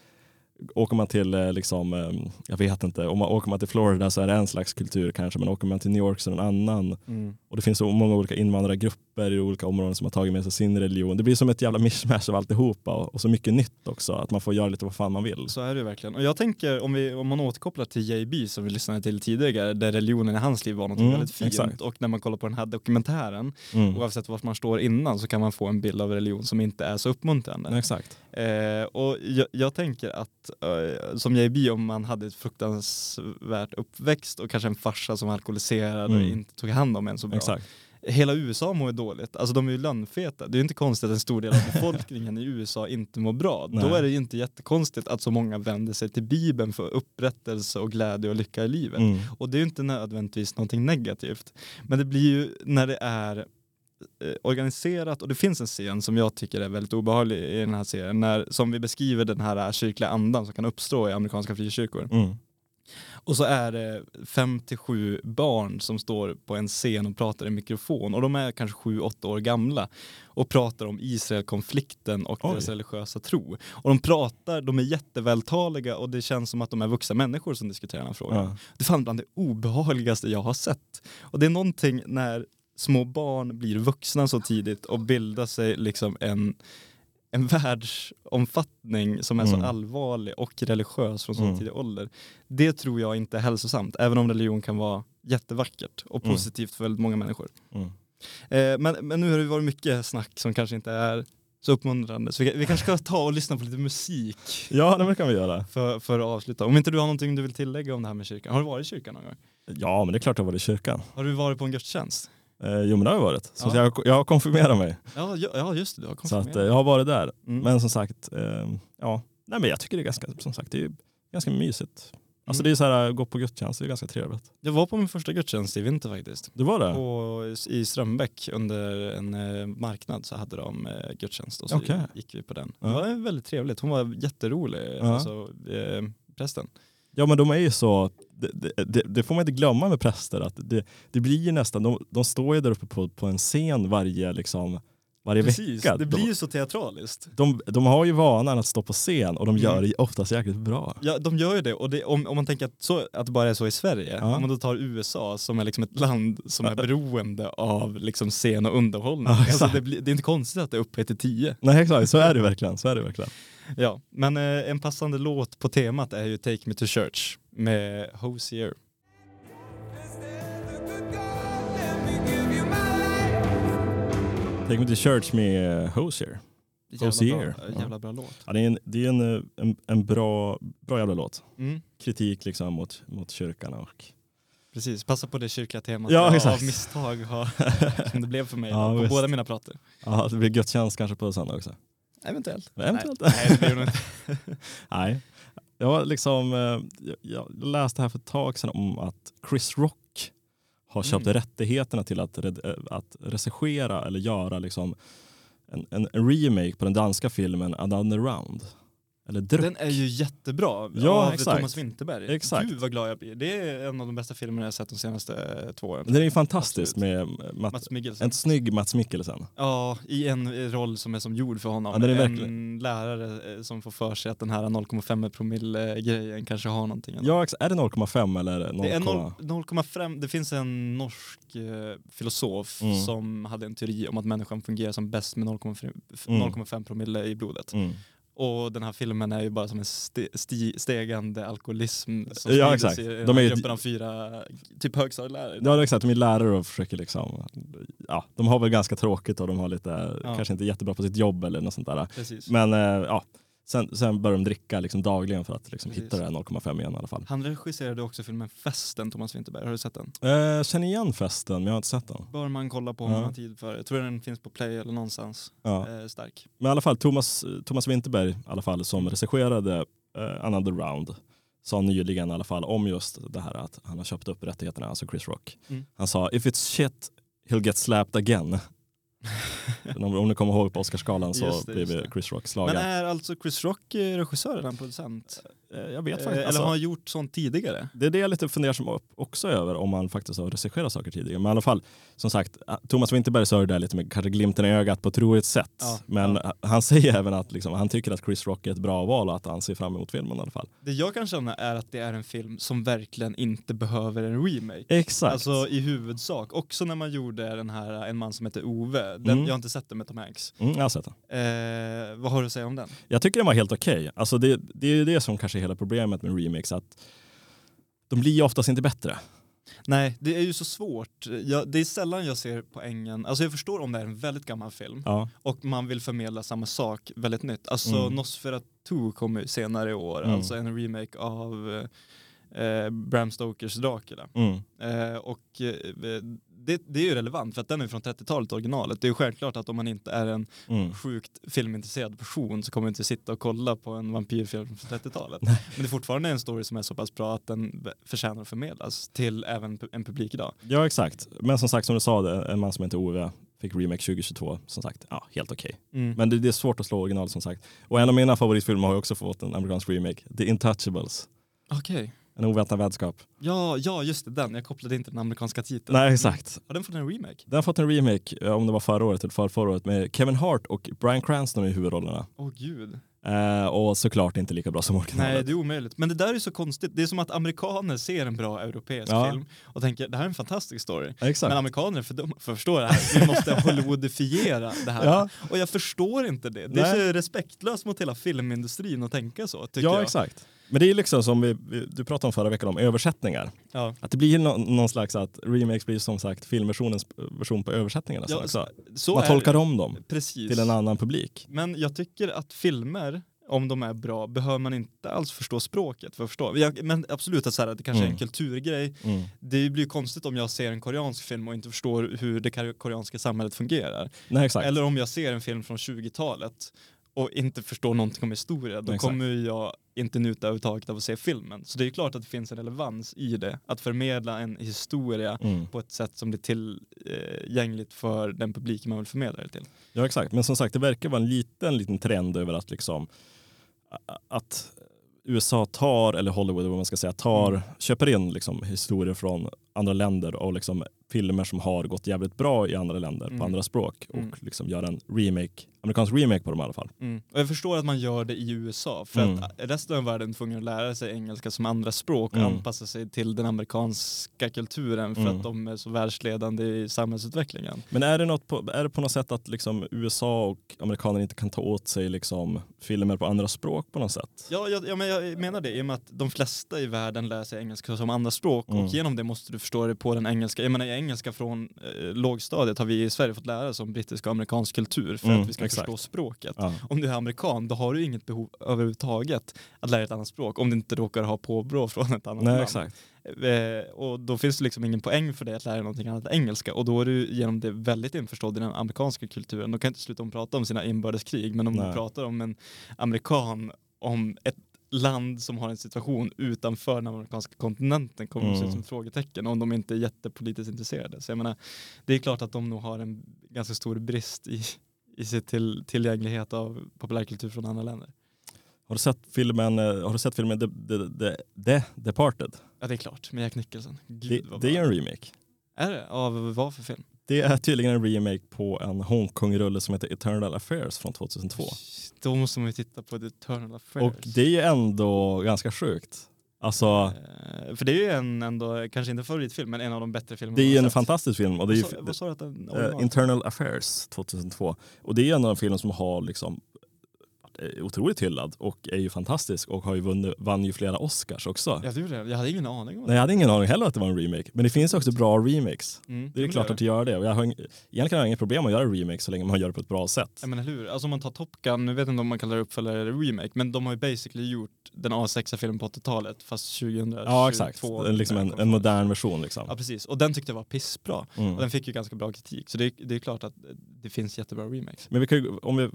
åker man till, eh, liksom, eh, jag vet inte, om man åker man till Florida så är det en slags kultur kanske, men åker man till New York så är det en annan. Mm. Och det finns så många olika invandrargrupper grupper i olika områden som har tagit med sig sin religion. Det blir som ett jävla mischmasch av alltihopa och, och så mycket nytt också. Att man får göra lite vad fan man vill. Så är det ju verkligen. Och jag tänker om, vi, om man återkopplar till JB som vi lyssnade till tidigare, där religionen i hans liv var något Mm, väldigt fint. exakt. Och när man kollar på den här dokumentären, Mm. oavsett var man står innan, så kan man få en bild av religion som inte är så uppmuntrande. Exakt. Eh, och jag, jag tänker att eh, som JB, om man hade ett fruktansvärt uppväxt och kanske en farsa som alkoholiserad och Mm. inte tog hand om en så bra. Exakt. Hela USA mår dåligt, alltså de är ju lönnfeta. Det är inte konstigt att en stor del av befolkningen i USA inte mår bra. Då Nej. är det ju inte jättekonstigt att så många vänder sig till Bibeln för upprättelse och glädje och lycka i livet. Mm. Och det är ju inte nödvändigtvis någonting negativt. Men det blir ju när det är eh, organiserat och det finns en scen som jag tycker är väldigt obehaglig i den här serien, när, som vi beskriver den här eh, kyrkliga andan som kan uppstå i amerikanska frikyrkor. Mm. Och så är det fem till sju barn som står på en scen och pratar i mikrofon och de är kanske sju, åtta år gamla och pratar om Israelkonflikten och Oj. deras religiösa tro. Och de pratar, de är jättevältaliga och det känns som att de är vuxna människor som diskuterar den här frågan. Ja. Det är fan bland det obehagligaste jag har sett. Och det är någonting när små barn blir vuxna så tidigt och bildar sig liksom en, en världsomfattning som är Mm. så allvarlig och religiös från så Mm. tidig ålder. Det tror jag inte är hälsosamt, även om religion kan vara jättevackert och Mm. positivt för väldigt många människor. Mm. Eh, men, men nu har det varit mycket snack som kanske inte är så uppmuntrande, så vi, vi kanske ska ta och lyssna på lite musik Ja, det kan vi göra. för, för att avsluta. Om inte du har någonting du vill tillägga om det här med kyrkan. Har du varit i kyrkan någon gång? Ja, men det är klart jag var i kyrkan. Har du varit på en gudstjänst? Eh, jo, men det har jag varit. Så Ja. jag, jag har konfirmerat mig. Ja, ja, just det, du har Så konfirmerat. att, eh, jag har varit där. Mm. Men som sagt, eh, ja. Nej, men jag tycker det är ganska, som sagt, det är ganska mysigt. Alltså Mm. det är så här, gå på gudstjänst, det är ganska trevligt. Jag var på min första gudstjänst i vinter faktiskt. Du var det? På, I Strömbäck under en eh, marknad så hade de eh, gudstjänst och så Okej. gick vi på den. Ja. Det var väldigt trevligt, hon var jätterolig, Ja. alltså, eh, prästen. Ja men de är ju så, det, det, det, får man inte glömma med präster, att det, det blir ju nästan, de, de står ju där uppe på, på en scen varje, liksom, varje Precis, vecka. det blir ju så teatraliskt. de, de har ju vanan att stå på scen och de gör Mm. det oftast jäkligt bra. Ja, de gör ju det. Och det, om, om man tänker att, så, att det bara är så i Sverige, Ja. om man då tar USA som är liksom ett land som är beroende av liksom scen och underhållning. Ja, alltså det, blir, det är inte konstigt att det är upphöjt till 10. Nej exakt, så är det verkligen. Så är det verkligen. Ja, men eh, en passande låt på temat är ju Take Me To Church med Hosier. Take me to church med uh, Hosier. Jävla Hosier. bra, eh, jävla bra låt. Ja, det är en, det är en, eh, en, en bra, bra jävla låt. Mm. Kritik liksom mot, mot kyrkan och Precis, passa på det kyrkliga temat Ja, jag av misstag har, som det blev för mig Ja, på visst. båda mina prater. ja, det blir gudstjänst kanske på söndag också. Eventuellt. Eventuellt. Nej, nej det blir det nog inte. Nej. Jag, liksom, eh, jag- läste här för ett tag sedan om att Chris Rock har köpt Mm. rättigheterna till att, eh, att regissera eller göra liksom en, en, en remake på den danska filmen Another Round. Eller Druck. Den är ju jättebra Ja, av exakt. Thomas Winterberg. Exakt. Gud vad glad jag blir. Det är en av de bästa filmerna jag sett de senaste två åren. Den är ju fantastisk Absolut. med Matt, Mats Mikkelsen. en snygg Mats Mikkelsen. Ja, i en roll som är som gjord för honom. Ja, en lärare eh, som får för sig att den här 0,5 promille grejen kanske har någonting. ändå. Ja, är det 0,5 eller 0, Det är noll- 0,5, det finns en norsk eh, filosof Mm. som hade en teori om att människan fungerar som bäst med 0,5 Mm. 0,5 promille i blodet. Mm. Och den här filmen är ju bara som en ste, stegande alkoholism som Ja, exakt. i De är gruppen av fyra typ högstadielärare. Ja, exakt. De är lärare och försöker liksom, ja, de har väl ganska tråkigt och de har lite, Ja. kanske inte jättebra på sitt jobb eller något sånt där. Precis. Men eh, ja, sen, sen börjar de dricka liksom dagligen för att liksom hitta det här 0,5 igen i alla fall. Han regisserade också filmen Festen, Thomas Winterberg. Har du sett den? Eh, känner igen festen men jag har inte sett den. Bör man kolla på om man har tid för. Jag tror den finns på Play eller någonstans. Ja. Eh, stark. Men i alla fall Thomas, Thomas Winterberg i alla fall, som regisserade eh, Another Round sa nyligen i alla fall om just det här att han har köpt upp rättigheterna, alltså Chris Rock. Mm. Han sa if it's shit he'll get slapped again. om, ni kommer ihåg på Oscarsgalan så Just det, blev just det. Chris Rock slagen. Men är alltså Chris Rock eh, regissör eller en producent? Eh, Jag vet Eh, faktiskt. Eller Alltså, har han gjort sånt tidigare? det är det jag lite fundersam upp- också över om man faktiskt har regisserat saker tidigare. Men i alla fall, som sagt, eh, Thomas Winterberg sa ju där lite med kanske glimten i ögat på ett roligt sätt. Ja, Men han säger även att liksom, han tycker att Chris Rock är ett bra val och att han ser fram emot filmen i alla fall. Det jag kan känna är att det är en film som verkligen inte behöver en remake. Exakt. Alltså i huvudsak. Också när man gjorde den här En man som heter Ove. Den, Mm. Har inte sett den med Tom Hanks. mm, jag har sett den. Eh, vad har du att säga om den? Jag tycker den var helt okej. Alltså det, det är det som kanske är hela problemet med remakes. Att de blir ju oftast inte bättre. Nej, det är ju så svårt. Jag, det är sällan jag ser poängen. Alltså jag förstår om det är en väldigt gammal film Ja. och man vill förmedla samma sak väldigt nytt. Alltså Mm. Nosferatu kommer ju senare i år, Mm. alltså en remake av eh, Bram Stokers Dracula. Mm. Eh, och eh, det, det är ju relevant för att den är från 30-talet originalet. Det är ju självklart att om man inte är en Mm. sjukt filmintresserad person så kommer man inte sitta och kolla på en vampyrfilm från 30-talet. Men det är fortfarande en story som är så pass bra att den förtjänar att förmedlas till även en publik idag. Ja exakt. Men som sagt som du sa, det, en man som heter Ove fick remake 2022. Som sagt, ja helt okej. Mm. Men det, det är svårt att slå original som sagt. Och en av mina favoritfilmer har ju också fått en amerikansk remake. The Intouchables. Okej. En oväntad vänskap. Ja, ja, just det, den. Jag kopplade inte den amerikanska titeln. Nej exakt. Har den fått en remake? Den har fått en remake, eh, om det var förra året eller för förra året, med Kevin Hart och Bryan Cranston i huvudrollerna. Åh gud. Eh, och såklart inte lika bra som originalet. Nej, det är omöjligt. Men det där är så konstigt. Det är som att amerikaner ser en bra europeisk Ja. film och tänker det här är en fantastisk story. Exakt. Men amerikaner är för dumma för att förstå det här. Vi måste Hollywoodifiera det här. Ja. Och jag förstår inte det. Det är Nej. så respektlöst mot hela filmindustrin att tänka så, tycker Ja jag. exakt. Men det är liksom som vi, du pratade om förra veckan om översättningar. Ja. Att det blir nå, någon slags att remakes blir som sagt filmversionens version på översättningarna. Ja, också. Så Man tolkar det. om dem Precis. till en annan publik. Men jag tycker att filmer, om de är bra, behöver man inte alls förstå språket för att förstå. Jag, men absolut att, så här, det kanske är en Mm. kulturgrej. Mm. Det blir ju konstigt om jag ser en koreansk film och inte förstår hur det koreanska samhället fungerar. Nej. Eller om jag ser en film från 20-talet och inte förstår någonting om historia, då Exakt. kommer jag inte njuta överhuvudtaget av att se filmen. Så det är klart att det finns en relevans i det, att förmedla en historia Mm. på ett sätt som blir tillgängligt för den publik man vill förmedla det till. Ja exakt, men som sagt det verkar vara en liten, liten trend över att liksom att USA tar, eller Hollywood vad man ska säga, tar, Mm. köper in liksom historier från andra länder och liksom filmer som har gått jävligt bra i andra länder Mm. på andra språk och Mm. liksom gör en remake, amerikansk remake på dem i alla fall. Mm. Och jag förstår att man gör det i USA för Mm. att resten av världen är tvungen att lära sig engelska som andra språk och Mm. anpassa sig till den amerikanska kulturen för Mm. att de är så världsledande i samhällsutvecklingen. Men är det, något på, är det på något sätt att liksom USA och amerikaner inte kan ta åt sig liksom filmer på andra språk på något sätt? Ja, ja, ja, men jag menar det i och med att de flesta i världen lär sig engelska som andra språk Mm. och genom det måste du förstå det på den engelska. Jag menar i engelska från eh, lågstadiet har vi i Sverige fått lära oss om brittisk och amerikansk kultur för Mm, att vi ska exakt. förstå språket. Ja. Om du är amerikan då har du inget behov överhuvudtaget att lära dig ett annat språk om du inte råkar ha påbrå från ett annat Nej land. exakt. Eh, och då finns det liksom ingen poäng för dig att lära dig någonting annat än engelska och då är du genom det väldigt införstådd i den amerikanska kulturen. De kan inte sluta om att prata om sina inbördeskrig men om Nej. du pratar om en amerikan om ett land som har en situation utanför den amerikanska kontinenten kommer det se ut Mm. som ett frågetecken om de inte är jättepolitiskt intresserade. Så jag menar, det är klart att de nog har en ganska stor brist i, i sitt till, tillgänglighet av populärkultur från andra länder. Har du sett filmen, eh, har du sett filmen The, The, The, The Departed? Ja det är klart, med Jack Nicholson. Gud, Det, det är en remake. Är det? Av vad för film? Det är tydligen en remake på en Hongkong-rulle som heter Eternal Affairs från 2002. Då måste man ju titta på The Eternal Affairs. Och det är ändå ganska sjukt. Alltså, Eh, För det är ju en ändå, kanske inte favoritfilm, men en av de bättre filmerna det är ju en sett. fantastisk film. Och det är Vad ju, sa- Vad sa du att den eh, original- Internal Affairs 2002. Och det är ändå en film som har liksom är otroligt hyllad och är ju fantastisk och har ju vunnit, vann ju flera Oscars också. Ja, det gjorde det. Jag hade ingen aning om Nej, jag hade ingen aning heller att det var en remake. Men det finns också bra remakes. Mm, Det är klart att det gör det. Och jag har, egentligen har jag inget problem att göra remake så länge man gör det på ett bra sätt. Ja men hur, alltså om man tar Top Gun, nu vet jag inte om man kallar det uppföljare eller remake, men de har ju basically gjort den A6-filmen på 80-talet fast 2022. Ja exakt, liksom en, en modern version. Liksom. Ja precis, och den tyckte jag var pissbra. Mm. Och den fick ju ganska bra kritik, så det, det är klart att det finns jättebra remakes. Men vi kan ju, om vi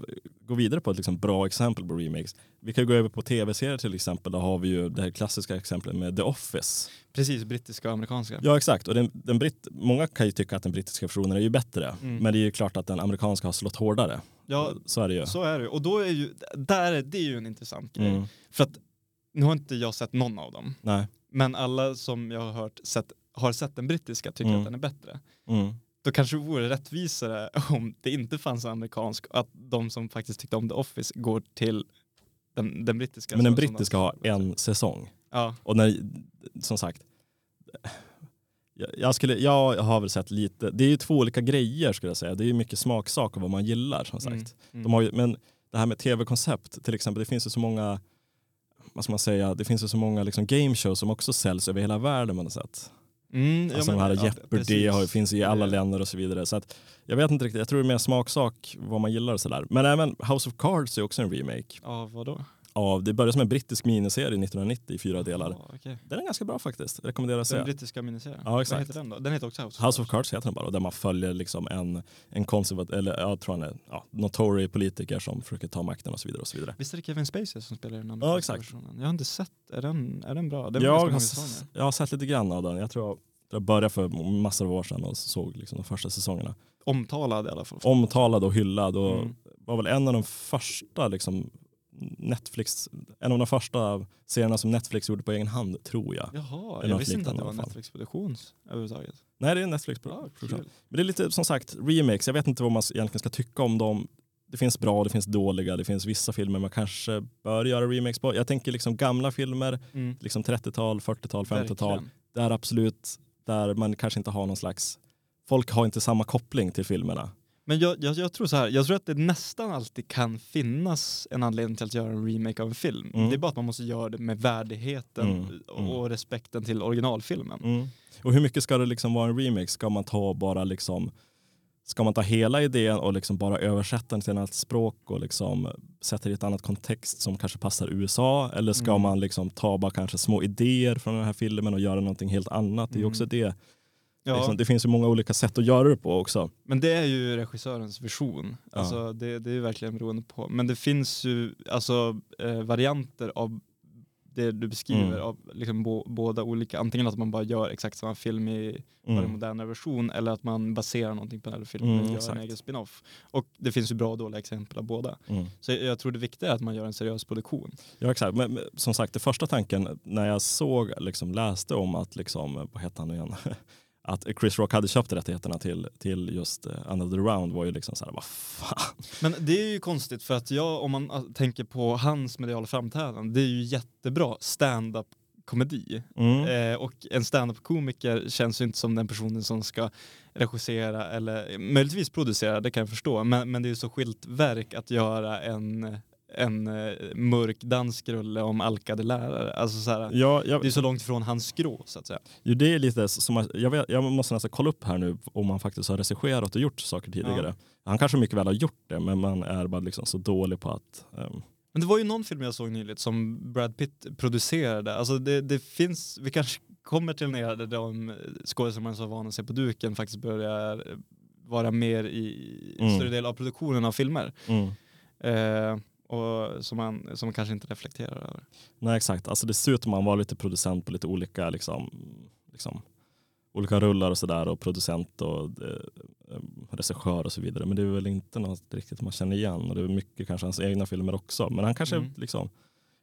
går vidare på ett liksom bra exempel på remakes. Vi kan gå över på tv-serier till exempel. Där har vi ju det här klassiska exemplet med The Office. Precis, brittiska och amerikanska. Ja exakt, och den, den britt, många kan ju tycka att den brittiska versionen är ju bättre. Mm. Men det är ju klart att den amerikanska har slått hårdare. Ja, Så är det ju. så är det Och då är ju, där är det ju en intressant grej. Mm. För att nu har inte jag sett någon av dem, Nej. men alla som jag har hört sett, har sett den brittiska tycker Mm. att den är bättre. Mm. Då kanske det vore rättvisare om det inte fanns en amerikansk, att de som faktiskt tyckte om The Office går till den, den brittiska. Men den brittiska har en säsong. Ja, Och när, som sagt, jag, skulle, jag har väl sett lite, det är ju två olika grejer skulle jag säga. Det är ju mycket smaksak och vad man gillar som sagt. Mm, mm. De har ju, men det här med tv-koncept till exempel, det finns ju så många, vad ska man säga, det finns ju så många liksom game shows som också säljs över hela världen på något sätt. Mm, ja, Alltså men- de här ja, Jeopardy precis. har, finns i alla Det- länder och så vidare. Så att, jag vet inte riktigt, jag tror det är mer smaksak vad man gillar och sådär. Men även House of Cards är också en remake. Ja, vadå? Av, det började som en brittisk miniserie 1990 i fyra delar. Ja, okej. Den är ganska bra faktiskt, rekommenderar att Den se. brittiska miniserien. Ja, exakt. Vad heter den då? Den heter också House of, House of Cards heter den bara, och där man följer liksom en, en konservativ, eller jag tror han är ja, notory politiker som försöker ta makten och så vidare. Och så vidare. Visst är det Kevin Spacey som spelar den amerikanska exakt. versionen? Jag har inte sett, är den, är den bra? Den Jag har, jag har sett lite grann av den, jag tror jag, jag började för massor av år sedan och såg liksom de första säsongerna. Omtalad i alla fall. Omtalad och hyllad och Mm. var väl en av de första liksom, Netflix, en av de första serierna som Netflix gjorde på egen hand tror jag. Jaha, jag visste inte att det var. Netflix-produktion överhuvudtaget. Nej det är en Netflix Ja, produktion. kul. Men det är lite som sagt remakes, jag vet inte vad man egentligen ska tycka om dem. Det finns bra, det finns dåliga, det finns vissa filmer man kanske bör göra remakes på. Jag tänker liksom gamla filmer, Mm. liksom 30-tal, 40-tal, 50-tal. Verkligen. Där absolut, där man kanske inte har någon slags, folk har inte samma koppling till filmerna. Men jag, jag, jag tror så här, jag tror att det nästan alltid kan finnas en anledning till att göra en remake av en film. Mm. Det är bara att man måste göra det med värdigheten Mm, mm. och respekten till originalfilmen. Och hur mycket ska det liksom vara en remake? Ska man ta bara liksom Ska man ta hela idén och liksom bara översätta den till ett annat språk och liksom sätta det i ett annat kontext som kanske passar USA? Eller ska Mm. man liksom ta bara kanske små idéer från den här filmen och göra någonting helt annat? Det är också Mm. det. Ja, Liksom, det finns ju många olika sätt att göra det på också. men det är ju regissörens vision. Ja. Alltså, det, det är ju verkligen beroende på. Men det finns ju alltså, eh, varianter av det du beskriver, Mm. av liksom bo, båda olika. Antingen att man bara gör exakt samma film i Mm. modernare version eller att man baserar någonting på den här filmen Mm, och gör exakt. en egen spin-off. Och det finns ju bra och dåliga exempel av båda. Mm. Så jag, jag tror det viktiga är att man gör en seriös produktion. Ja exakt, men, men som sagt det första tanken när jag såg, liksom, läste om att, liksom, vad heter han nu igen? att Chris Rock hade köpt rättigheterna till, till just uh, Another Round var ju liksom så här, vad fan. Men det är ju konstigt för att jag, om man ah, tänker på hans mediala framträdande, det är ju jättebra stand-up komedi. Mm. Eh, och en stand-up-komiker känns ju inte som den personen som ska regissera eller möjligtvis producera, det kan jag förstå. Men, men det är ju så skilt verk att göra en, en eh, mörk dansk rulle om alkade lärare. Alltså så här, Ja, jag, det är så långt ifrån hans skrå så att säga. Jo, det är lite som jag, vet, jag måste nästan kolla upp här nu om han faktiskt har regisserat och gjort saker tidigare. Han kanske mycket väl har gjort det men man är bara liksom så dålig på att ehm, Men det var ju någon film jag såg nyligt som Brad Pitt producerade. Alltså det, det finns, vi kanske kommer till där de skådespelarna som var vana att se på duken faktiskt börjar vara mer i Mm. större del av produktionen av filmer. mm. Eh, och som man, som man kanske inte reflekterar över. Nej exakt, alltså det ser ut som att man var lite producent på lite olika liksom, liksom, olika rullar och sådär och producent och eh, regissör och så vidare. Men det är väl inte något riktigt man känner igen och det är mycket kanske hans egna filmer också. Men han kanske Mm. liksom,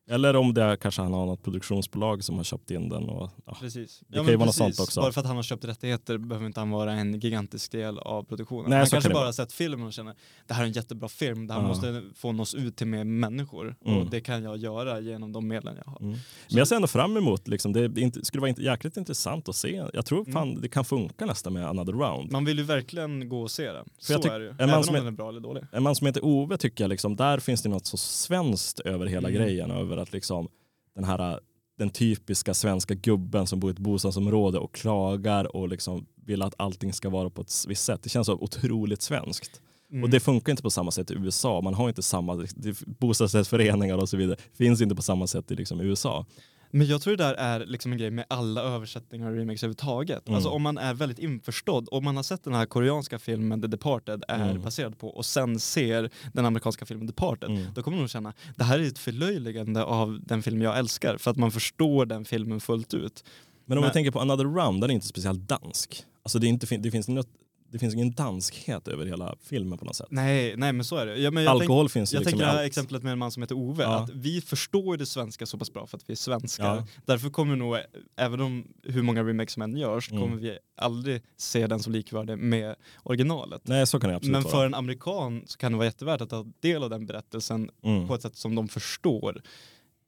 eller om det är, kanske han har något produktionsbolag som har köpt in den. Och, ja. Precis. Det kan ju vara något sånt också. Bara för att han har köpt rättigheter behöver inte han vara en gigantisk del av produktionen. Nej, han kanske kan bara sett filmen och känner det här är en jättebra film, det här Ja. måste få nås ut till mer människor Mm. och det kan jag göra genom de medlen jag har. Mm. Men jag ser ändå fram emot, liksom, det inte, skulle vara inte, jäkligt intressant att se. Jag tror Mm. fan det kan funka nästan med Another Round. Man vill ju verkligen gå och se den. Så jag är det ju. en Även om den är bra eller dålig. En man som heter Ove tycker jag, liksom, där finns det något så svenskt över hela Mm. grejen. Över att liksom, den här den typiska svenska gubben som bor i ett bostadsområde och klagar och liksom vill att allting ska vara på ett visst sätt. Det känns så otroligt svenskt. Mm. Och det funkar inte på samma sätt i USA. Man har inte samma, bostadsrättsföreningar och så vidare finns inte på samma sätt i liksom USA. Men jag tror det där är liksom en grej med alla översättningar och remakes överhuvudtaget. Mm. Alltså om man är väldigt införstådd, om man har sett den här koreanska filmen The Departed är Mm. baserad på och sen ser den amerikanska filmen Departed, Mm. då kommer man nog känna det här är ett förlöjligande av den film jag älskar för att man förstår den filmen fullt ut. Men om Men- vi tänker på Another Round, den är inte speciellt dansk. Alltså det, är inte, det finns något det finns ingen danskhet över hela filmen på något sätt. Nej, nej men så är det. Ja, men Alkohol tänk, finns ju jag liksom tänker det här exemplet med en man som heter Ove, Ja. att vi förstår det svenska så pass bra för att vi är svenskar. Ja. Därför kommer nog, även om hur många remakes som än görs, Mm. kommer vi aldrig se den som likvärdig med originalet. Nej, så kan det absolut Men vara. för en amerikan så kan det vara jättevärt att ta del av den berättelsen Mm. på ett sätt som de förstår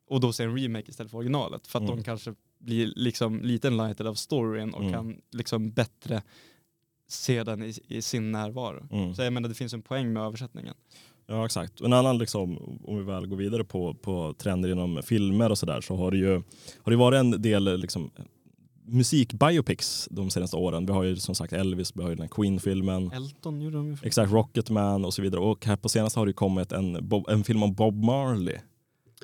och då se en remake istället för originalet. För att Mm. de kanske blir liksom lite enlightened av storyn och Mm. kan liksom bättre se den i, i sin närvaro. Mm. Så jag menar det finns en poäng med översättningen. Ja exakt. Och En annan, liksom, om vi väl går vidare på, på trender inom filmer och sådär så har det ju har det varit en del liksom, musikbiopics de senaste åren. Vi har ju som sagt Elvis, vi har ju den Queen-filmen. Elton gjorde de ju Exakt, Rocketman och så vidare. Och här på senaste har det kommit en, en film om Bob Marley.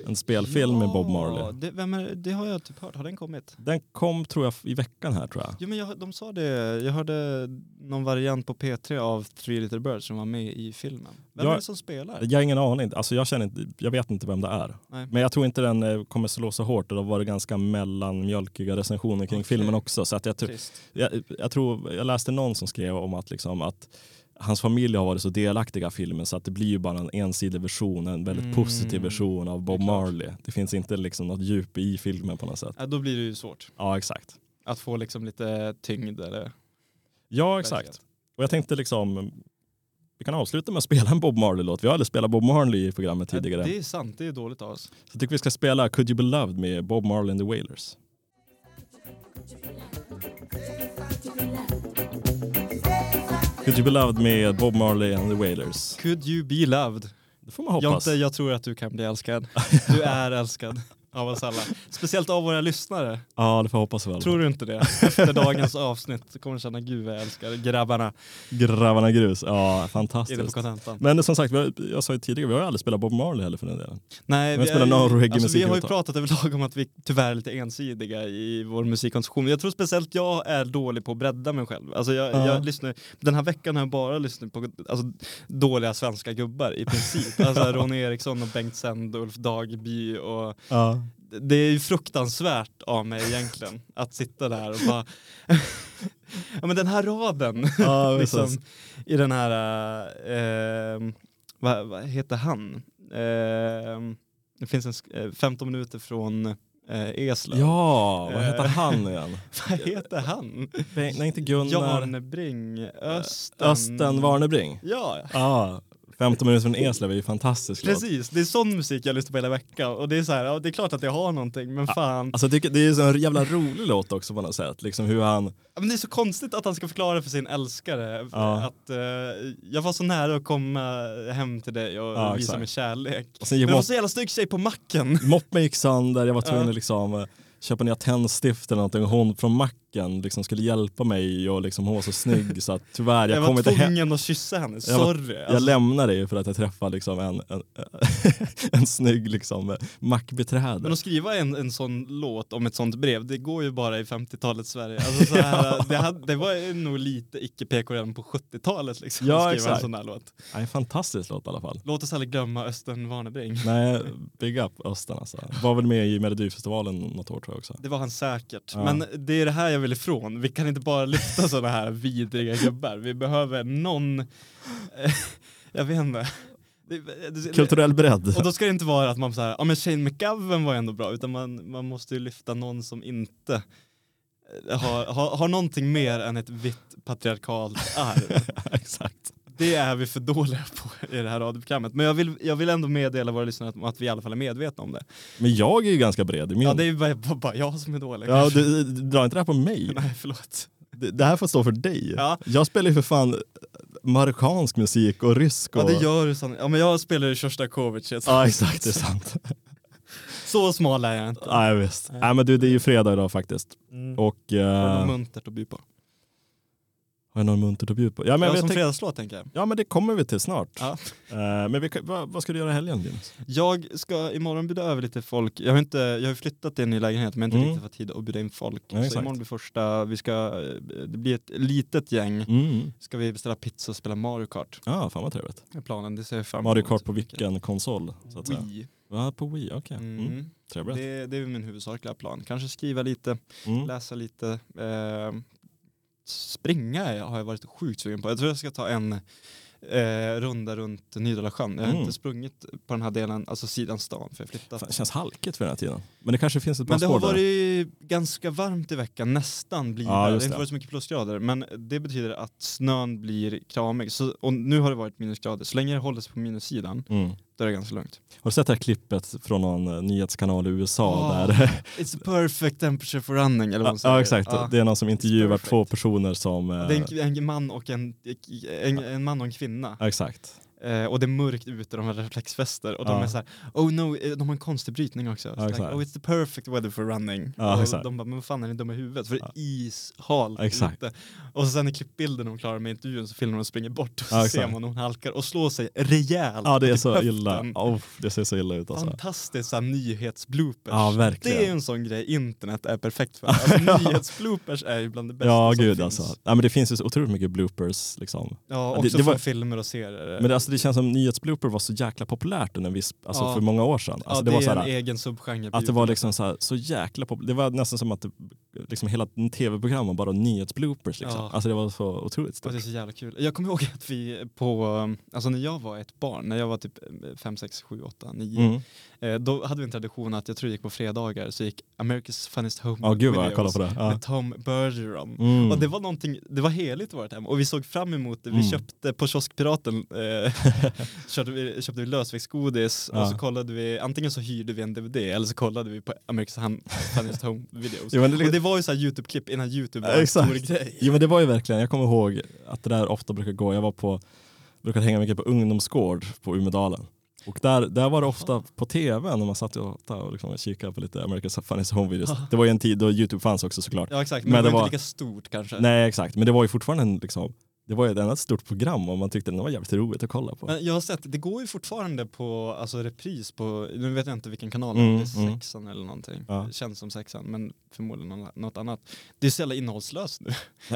En spelfilm med Bob Marley. Det, vem är, det har jag typ hört, har den kommit? Den kom tror jag i veckan här tror jag. Jo men jag, de sa det, jag hörde någon variant på P3 av Three Little Birds som var med i filmen. Vem Jag- är det som spelar? Jag har ingen aning, alltså jag, känner inte, jag vet inte vem det är. Nej. Men jag tror inte den eh, kommer slå så hårt det har varit ganska mellanmjölkiga recensioner kring Okej. filmen också. Så att jag, jag, jag tror, jag läste någon som skrev om att, liksom, att hans familj har varit så delaktiga i filmen så att det blir ju bara en ensidig version, en väldigt Mm. positiv version av Bob. Marley. Det finns inte liksom något djup i filmen på något sätt. Ja, då blir det ju svårt Ja exakt. att få liksom lite tyngd eller Ja exakt. Och jag tänkte liksom, vi kan avsluta med att spela en Bob Marley-låt. Vi har aldrig spelat Bob Marley i programmet tidigare. Ja, Det är sant, det är dåligt av oss. Så jag tycker vi ska spela Could You Be Loved med Bob Marley and the Wailers. Could You Be Loved med Bob Marley and the Wailers. Could you be loved? Det får man hoppas. Jonte, jag tror att du kan bli älskad. Du är älskad av oss alla. Speciellt av våra lyssnare. Ja, det får jag hoppas väl. Tror du inte det? Efter dagens avsnitt så kommer du känna gud vad jag älskar grabbarna Grabbarna grus. Ja, på fantastiskt. kontentan. Men som sagt, vi jag sa ju tidigare, vi har ju aldrig spelat Bob Marley heller för den delen. Nej, Men spelar är ju- någon reggae-musik alltså, vi har ju pratat överlag om att vi tyvärr är lite ensidiga i vår musikkonsumtion. Jag tror speciellt jag är dålig på att bredda mig själv. Alltså jag, Ja. jag lyssnar, den här veckan har jag bara lyssnat på alltså, dåliga svenska gubbar i princip. Alltså Ronny Eriksson och Bengt Sänd Ulf Dagby och Ja. Det är ju fruktansvärt av mig egentligen att sitta där och bara Ja men den här raden Ja, liksom, i den här, eh, vad, vad heter han? Eh, det finns en sk- eh, 15 minuter från eh, Eslöv. ja, vad heter Eh. han igen? Vad heter han? Nej, inte Gunnar. Janebring, Östen. Östen Warnerbring. Ja, Ja, 15 minuter från Eslöv är ju fantastiskt låt. precis. Det är sån musik jag lyssnar på hela veckan och det är så här, ja, det är klart att jag har någonting men fan. Alltså jag tycker det är så en jävla rolig låt också på något sätt. Liksom hur han, Ja, Men det är så konstigt att han ska förklara för sin älskare Ja. att eh, jag var så nära att komma hem till dig och Ja, visa exakt. min kärlek. och sen Men det var så jävla snygg tjej på macken. moppen gick sönder, jag var tvungen Ja. att liksom eh, köpa nya tändstift eller någonting. Hon från macken liksom skulle hjälpa mig och liksom, hon var så snygg så att tyvärr, jag, Jag, kom var inte hem. tvungen att kyssa henne, Jag var- sorry. Jag Alltså, lämnade dig för att jag träffade liksom en, en, en snygg liksom, mackbiträde. men att skriva en, en sån låt om ett sånt brev, det går ju bara i 50-talets Sverige. Alltså, så här, det, hade, det var nog lite icke-PK redan på 70-talet liksom, Ja, att skriva exakt. en sån här låt. Ja, en fantastisk låt i alla fall. Låt oss aldrig glömma Östen Warnerbring. Nej, big up Östen alltså. Var väl med i Melodifestivalen något år tror jag också. Det var han säkert. Ja. Men det är det här jag vill ifrån. Vi kan inte bara lyfta sådana här vidriga gubbar. Vi behöver någon, eh, jag vet inte. Kulturell bredd. och då ska det inte vara att man säger, ja men Shane McGowan var ändå bra, utan man, man måste ju lyfta någon som inte eh, har, har, har någonting mer än ett vitt patriarkalt arv. Exakt. Det är vi för dåliga på i det här radioprogrammet. Men jag vill, jag vill ändå meddela våra lyssnare att, att vi i alla fall är medvetna om det. Men jag är ju ganska bred i min... Ja, det är bara, bara, jag som är dålig. Ja, du, du drar inte det här på mig. Nej, förlåt. Det, det här får stå för dig. Ja. Jag spelar ju för fan marockansk musik och rysk och... Ja det gör du sannolikt. Ja men jag spelar i Sjostakovitj. Ja exakt, det är sant. Så smal är jag inte. Nej visst. Nej men du det är ju fredag idag faktiskt. Mm. Och... Du Uh, något muntert att by på? Har jag någon muntert att bjuda på? Ja men, Ja, som fredagslåt tänker jag. ja men det kommer vi till snart. Ja. Eh, men vi, vad, vad ska du göra i helgen Linus? Jag ska imorgon bjuda över lite folk. Jag har, inte, jag har flyttat till en ny lägenhet men inte Mm. riktigt fått tid att bjuda in folk. Ja, så exakt. imorgon blir första, vi ska, det blir ett litet gäng. Mm. Ska vi beställa pizza och spela Mario Kart. Ja, fan vad trevligt. är planen, det ser jag Mario Kart på vilken konsol? Så att säga. Wii. Ja, på Wii, okej. Mm. Mm. Trevligt. Det, det är min huvudsakliga plan. Kanske skriva lite, Mm. läsa lite. Eh, springa har jag varit sjukt sugen på. Jag tror jag ska ta en eh, runda runt Nydala sjön. Jag har Mm. inte sprungit på den här delen, alltså sidan stan, för jag flyttat. Fan, Det känns halkigt för den här tiden. Men det kanske finns ett par Men det har spår där. varit ganska varmt i veckan, nästan blir Ja, det. Det har inte varit så mycket plusgrader, men det betyder att snön blir kramig. Så, och nu har det varit minusgrader. Så länge det håller sig på minussidan, Mm. Då är det ganska lugnt. Har du sett det här klippet från någon eh, nyhetskanal i USA? Ja, där It's a perfect temperature for running, eller vad ja, exakt, Ja. det är någon som intervjuar två personer som... eh, Det är en, en man och en, en, en man och en kvinna. exakt. Eh, och det är mörkt ute, de har reflexväster och de Ja. är så här, oh no, eh, de har en konstig brytning också. Så exakt. like, oh it's the perfect weather for running. Ja, och de bara, men vad fan är ni dumma i huvudet? För det är Ja. ishalt Exakt. ute. Och sen i klippbilden de klarar med intervjun så filmar de och springer bort och så Ja, ser man hon halkar och slår sig rejält Ja det är så höften. illa. Oh, det ser så illa ut alltså. Fantastiskt såhär nyhetsbloopers. Ja verkligen. det är ju en sån grej internet är perfekt för. Alltså, nyhetsbloopers är ju bland det bästa Ja som gud finns. alltså. Ja, men det finns ju så otroligt mycket bloopers liksom. Ja, det- också det var- från filmer och serier. Men det, alltså, det känns som nyhetsblooper var så jäkla populärt under en viss, alltså Ja. för många år sedan. Alltså, ja, det, det, var är här, en egen subgenre. att det var liksom så, här, så jäkla populärt. Det var nästan som att det, liksom hela tv-program var bara nyhetsbloopers. Liksom. Ja. Alltså det var så otroligt Och stort. det är så jävla kul. Jag kommer ihåg att vi på, alltså när jag var ett barn, när jag var typ 5, 6, 7, 8, 9, Mm. eh, då hade vi en tradition att jag tror det gick på fredagar så gick America's Funniest Home Ja gud vad jag kollade på det. Ja. med Tom Bergeron. Mm. Och det var någonting, det var heligt i vårt hem och vi såg fram emot det. Vi Mm. köpte på kioskpiraten, eh, köpte, vi, köpte vi lösviktsgodis och Ja. så kollade vi, antingen så hyrde vi en DVD eller så kollade vi på America's Funniest Home Videos. Men det, Och det var ju så här YouTube-klipp innan YouTube var Ja, en stor grej. jo men det var ju verkligen, jag kommer ihåg att det där ofta brukar gå. Jag var på, brukade hänga mycket på ungdomsgård på Umedalen. Och där, där var det ofta på tv när man satt och, och liksom kikade på lite America's Funniest Home Videos. Det var ju en tid då Youtube fanns också såklart. Ja exakt, men, Men det var var- inte lika stort kanske. Nej exakt, men det var ju fortfarande en, liksom, det var ju ett annat stort program och man tyckte det var jävligt roligt att kolla på. Jag har sett, det går ju fortfarande på alltså repris på, nu vet jag inte vilken kanal, Mm, det är mm. sexan eller någonting. Ja. Det känns som sexan, men förmodligen något- annat. Det är så jävla innehållslöst nu.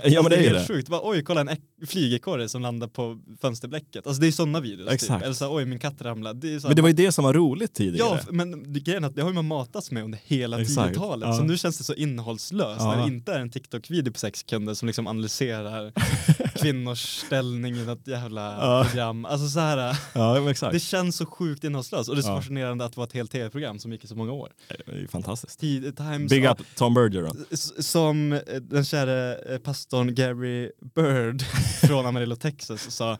ja men det är ju det. sjukt. Bara, oj, kolla en ek- flygekorre som landar på fönsterblecket. Alltså det är sådana videos. Exakt. Typ. Eller så, oj, min katt ramlade. Det Men det var ju det som var roligt tidigare. Ja, men grejen är att det har ju man matats med under hela Exakt, 10-talet. ja. Så nu känns det så innehållslöst Ja. när det inte är en TikTok-video på sex sekunder som liksom analyserar kvinnors ställning i något jävla Ja. program. Alltså så här, Ja exakt. det känns så sjukt innehållslöst och det är så Ja. fascinerande att det var ett helt tv-program som gick i så många år. Det är ju fantastiskt. Tid, times Big up Tom Bergeron. Som eh, den käre eh, pastorn Gary Bird från Amarillo, Texas sa,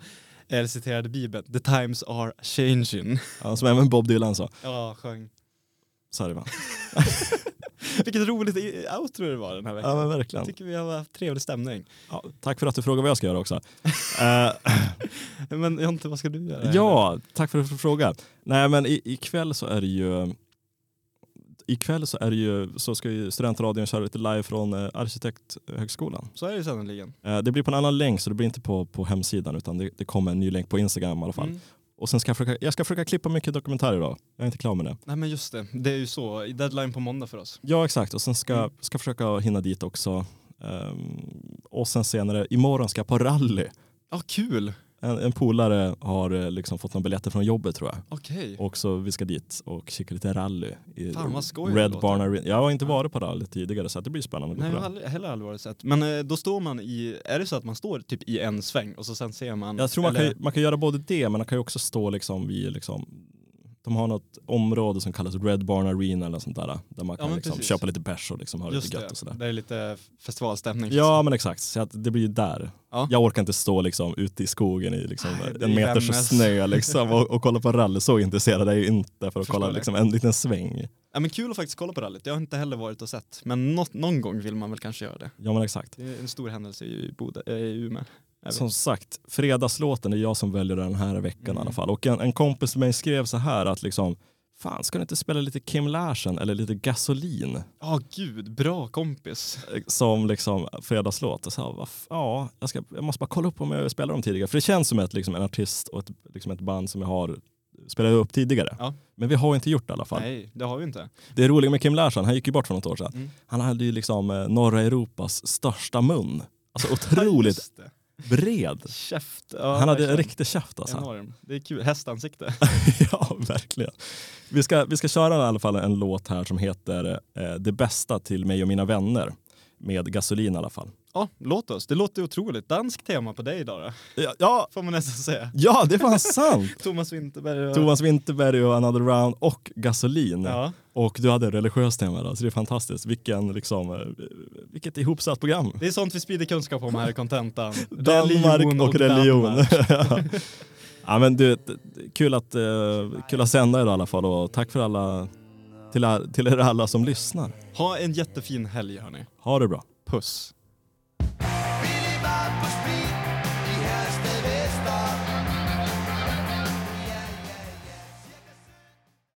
eller citerade bibeln, the times are changing. Ja, som även Bob Dylan sa. Ja, sjöng. Så är det va? Vilket roligt outro det var den här veckan. Ja men Jag verkligen. tycker vi har haft trevlig stämning. Ja, tack för att du frågar vad jag ska göra också. Eh, Men Jonte, vad ska du göra? ja, tack för att du frågar. Nej men i- ikväll så är det ju Ikväll så är det ju, så ska ju studentradion köra lite live från eh, Arkitekthögskolan. Så är det sannoliken. Eh, det blir på en annan länk så det blir inte på, på hemsidan utan det, det kommer en ny länk på Instagram i alla fall. Mm. Och sen ska jag försöka, jag ska försöka klippa mycket dokumentärer idag. Jag är inte klar med det. Nej men just det, det är ju så. Deadline på måndag för oss. Ja exakt och sen ska Mm. ska försöka hinna dit också. Ehm, och sen senare, imorgon ska jag på rally. Ja, kul! En, en polare har eh, liksom fått några biljetter från jobbet tror jag. Okej. Och så vi ska dit och kika lite rally. I Fan, vad skoj det Red låter. Barn Arena. Jag har inte varit på rally tidigare så det blir spännande Nej, jag har det. aldrig- heller aldrig varit sett. Men eh, då står man i, är det så att man står typ i en sväng och så sen ser man? Jag tror man kan, eller- man kan göra både det men man kan ju också stå liksom vid liksom de har något område som kallas Red Barn Arena eller sånt där. Där man Ja, kan men liksom köpa lite bärs och liksom ha det Just lite gött det, och sådär. det är lite festivalstämning. Ja men exakt, så att det blir ju där. Ja. Jag orkar inte stå liksom ute i skogen i liksom är en meters Vännäs. snö liksom, och, och kolla på rally. Så intresserad är jag inte för att Förstår kolla liksom, en liten sväng. Ja, men kul att faktiskt kolla på rallyt. Jag har inte heller varit och sett. Men något, någon gång vill man väl kanske göra det. Ja men exakt. Det är en stor händelse i, Boda, äh, i Umeå. Som sagt, fredagslåten är jag som väljer den här veckan Mm. i alla fall. Och en, en kompis med mig skrev så här att liksom, fan ska du inte spela lite Kim Larsen eller lite Gasolin Ja, gud. Bra kompis. eh, som liksom fredagslåt? Och så ja, jag, ska, jag måste bara kolla upp om jag spelar dem tidigare. För det känns som ett, liksom, en artist och ett, liksom ett band som jag har spelat upp tidigare. Ja. Men vi har inte gjort det i alla fall. Nej, det har vi inte. Det roliga med Kim Larsson, han gick ju bort för något år sedan. Mm. Han hade ju liksom eh, norra Europas största mun. Alltså otroligt det. Bred. Käft. Ja, Han hade en riktig käft alltså. Enorm. Det är kul. Hästansikte. ja, verkligen. Vi ska, vi ska köra i alla fall en låt här som heter eh, Det bästa till mig och mina vänner med Gasolin i alla fall. Ja, låt oss. Det låter otroligt. Dansk tema på dig idag då, Ja, ja, får man nästan säga. ja det var sant! Thomas Winterberg och... Thomas Winterberg och Another Round och Gasolin. Ja. Och du hade religiöst tema då, så det är fantastiskt. Vilken, liksom, eh, vilket ihopsatt program. Det är sånt vi sprider kunskap om här i Contentan. Danmark och religion. Danmark. ja, men du, kul, att, eh, kul att sända idag i alla fall och tack för alla, till, er- till er alla som lyssnar. Ha en jättefin helg hörni. Ha det bra. Puss.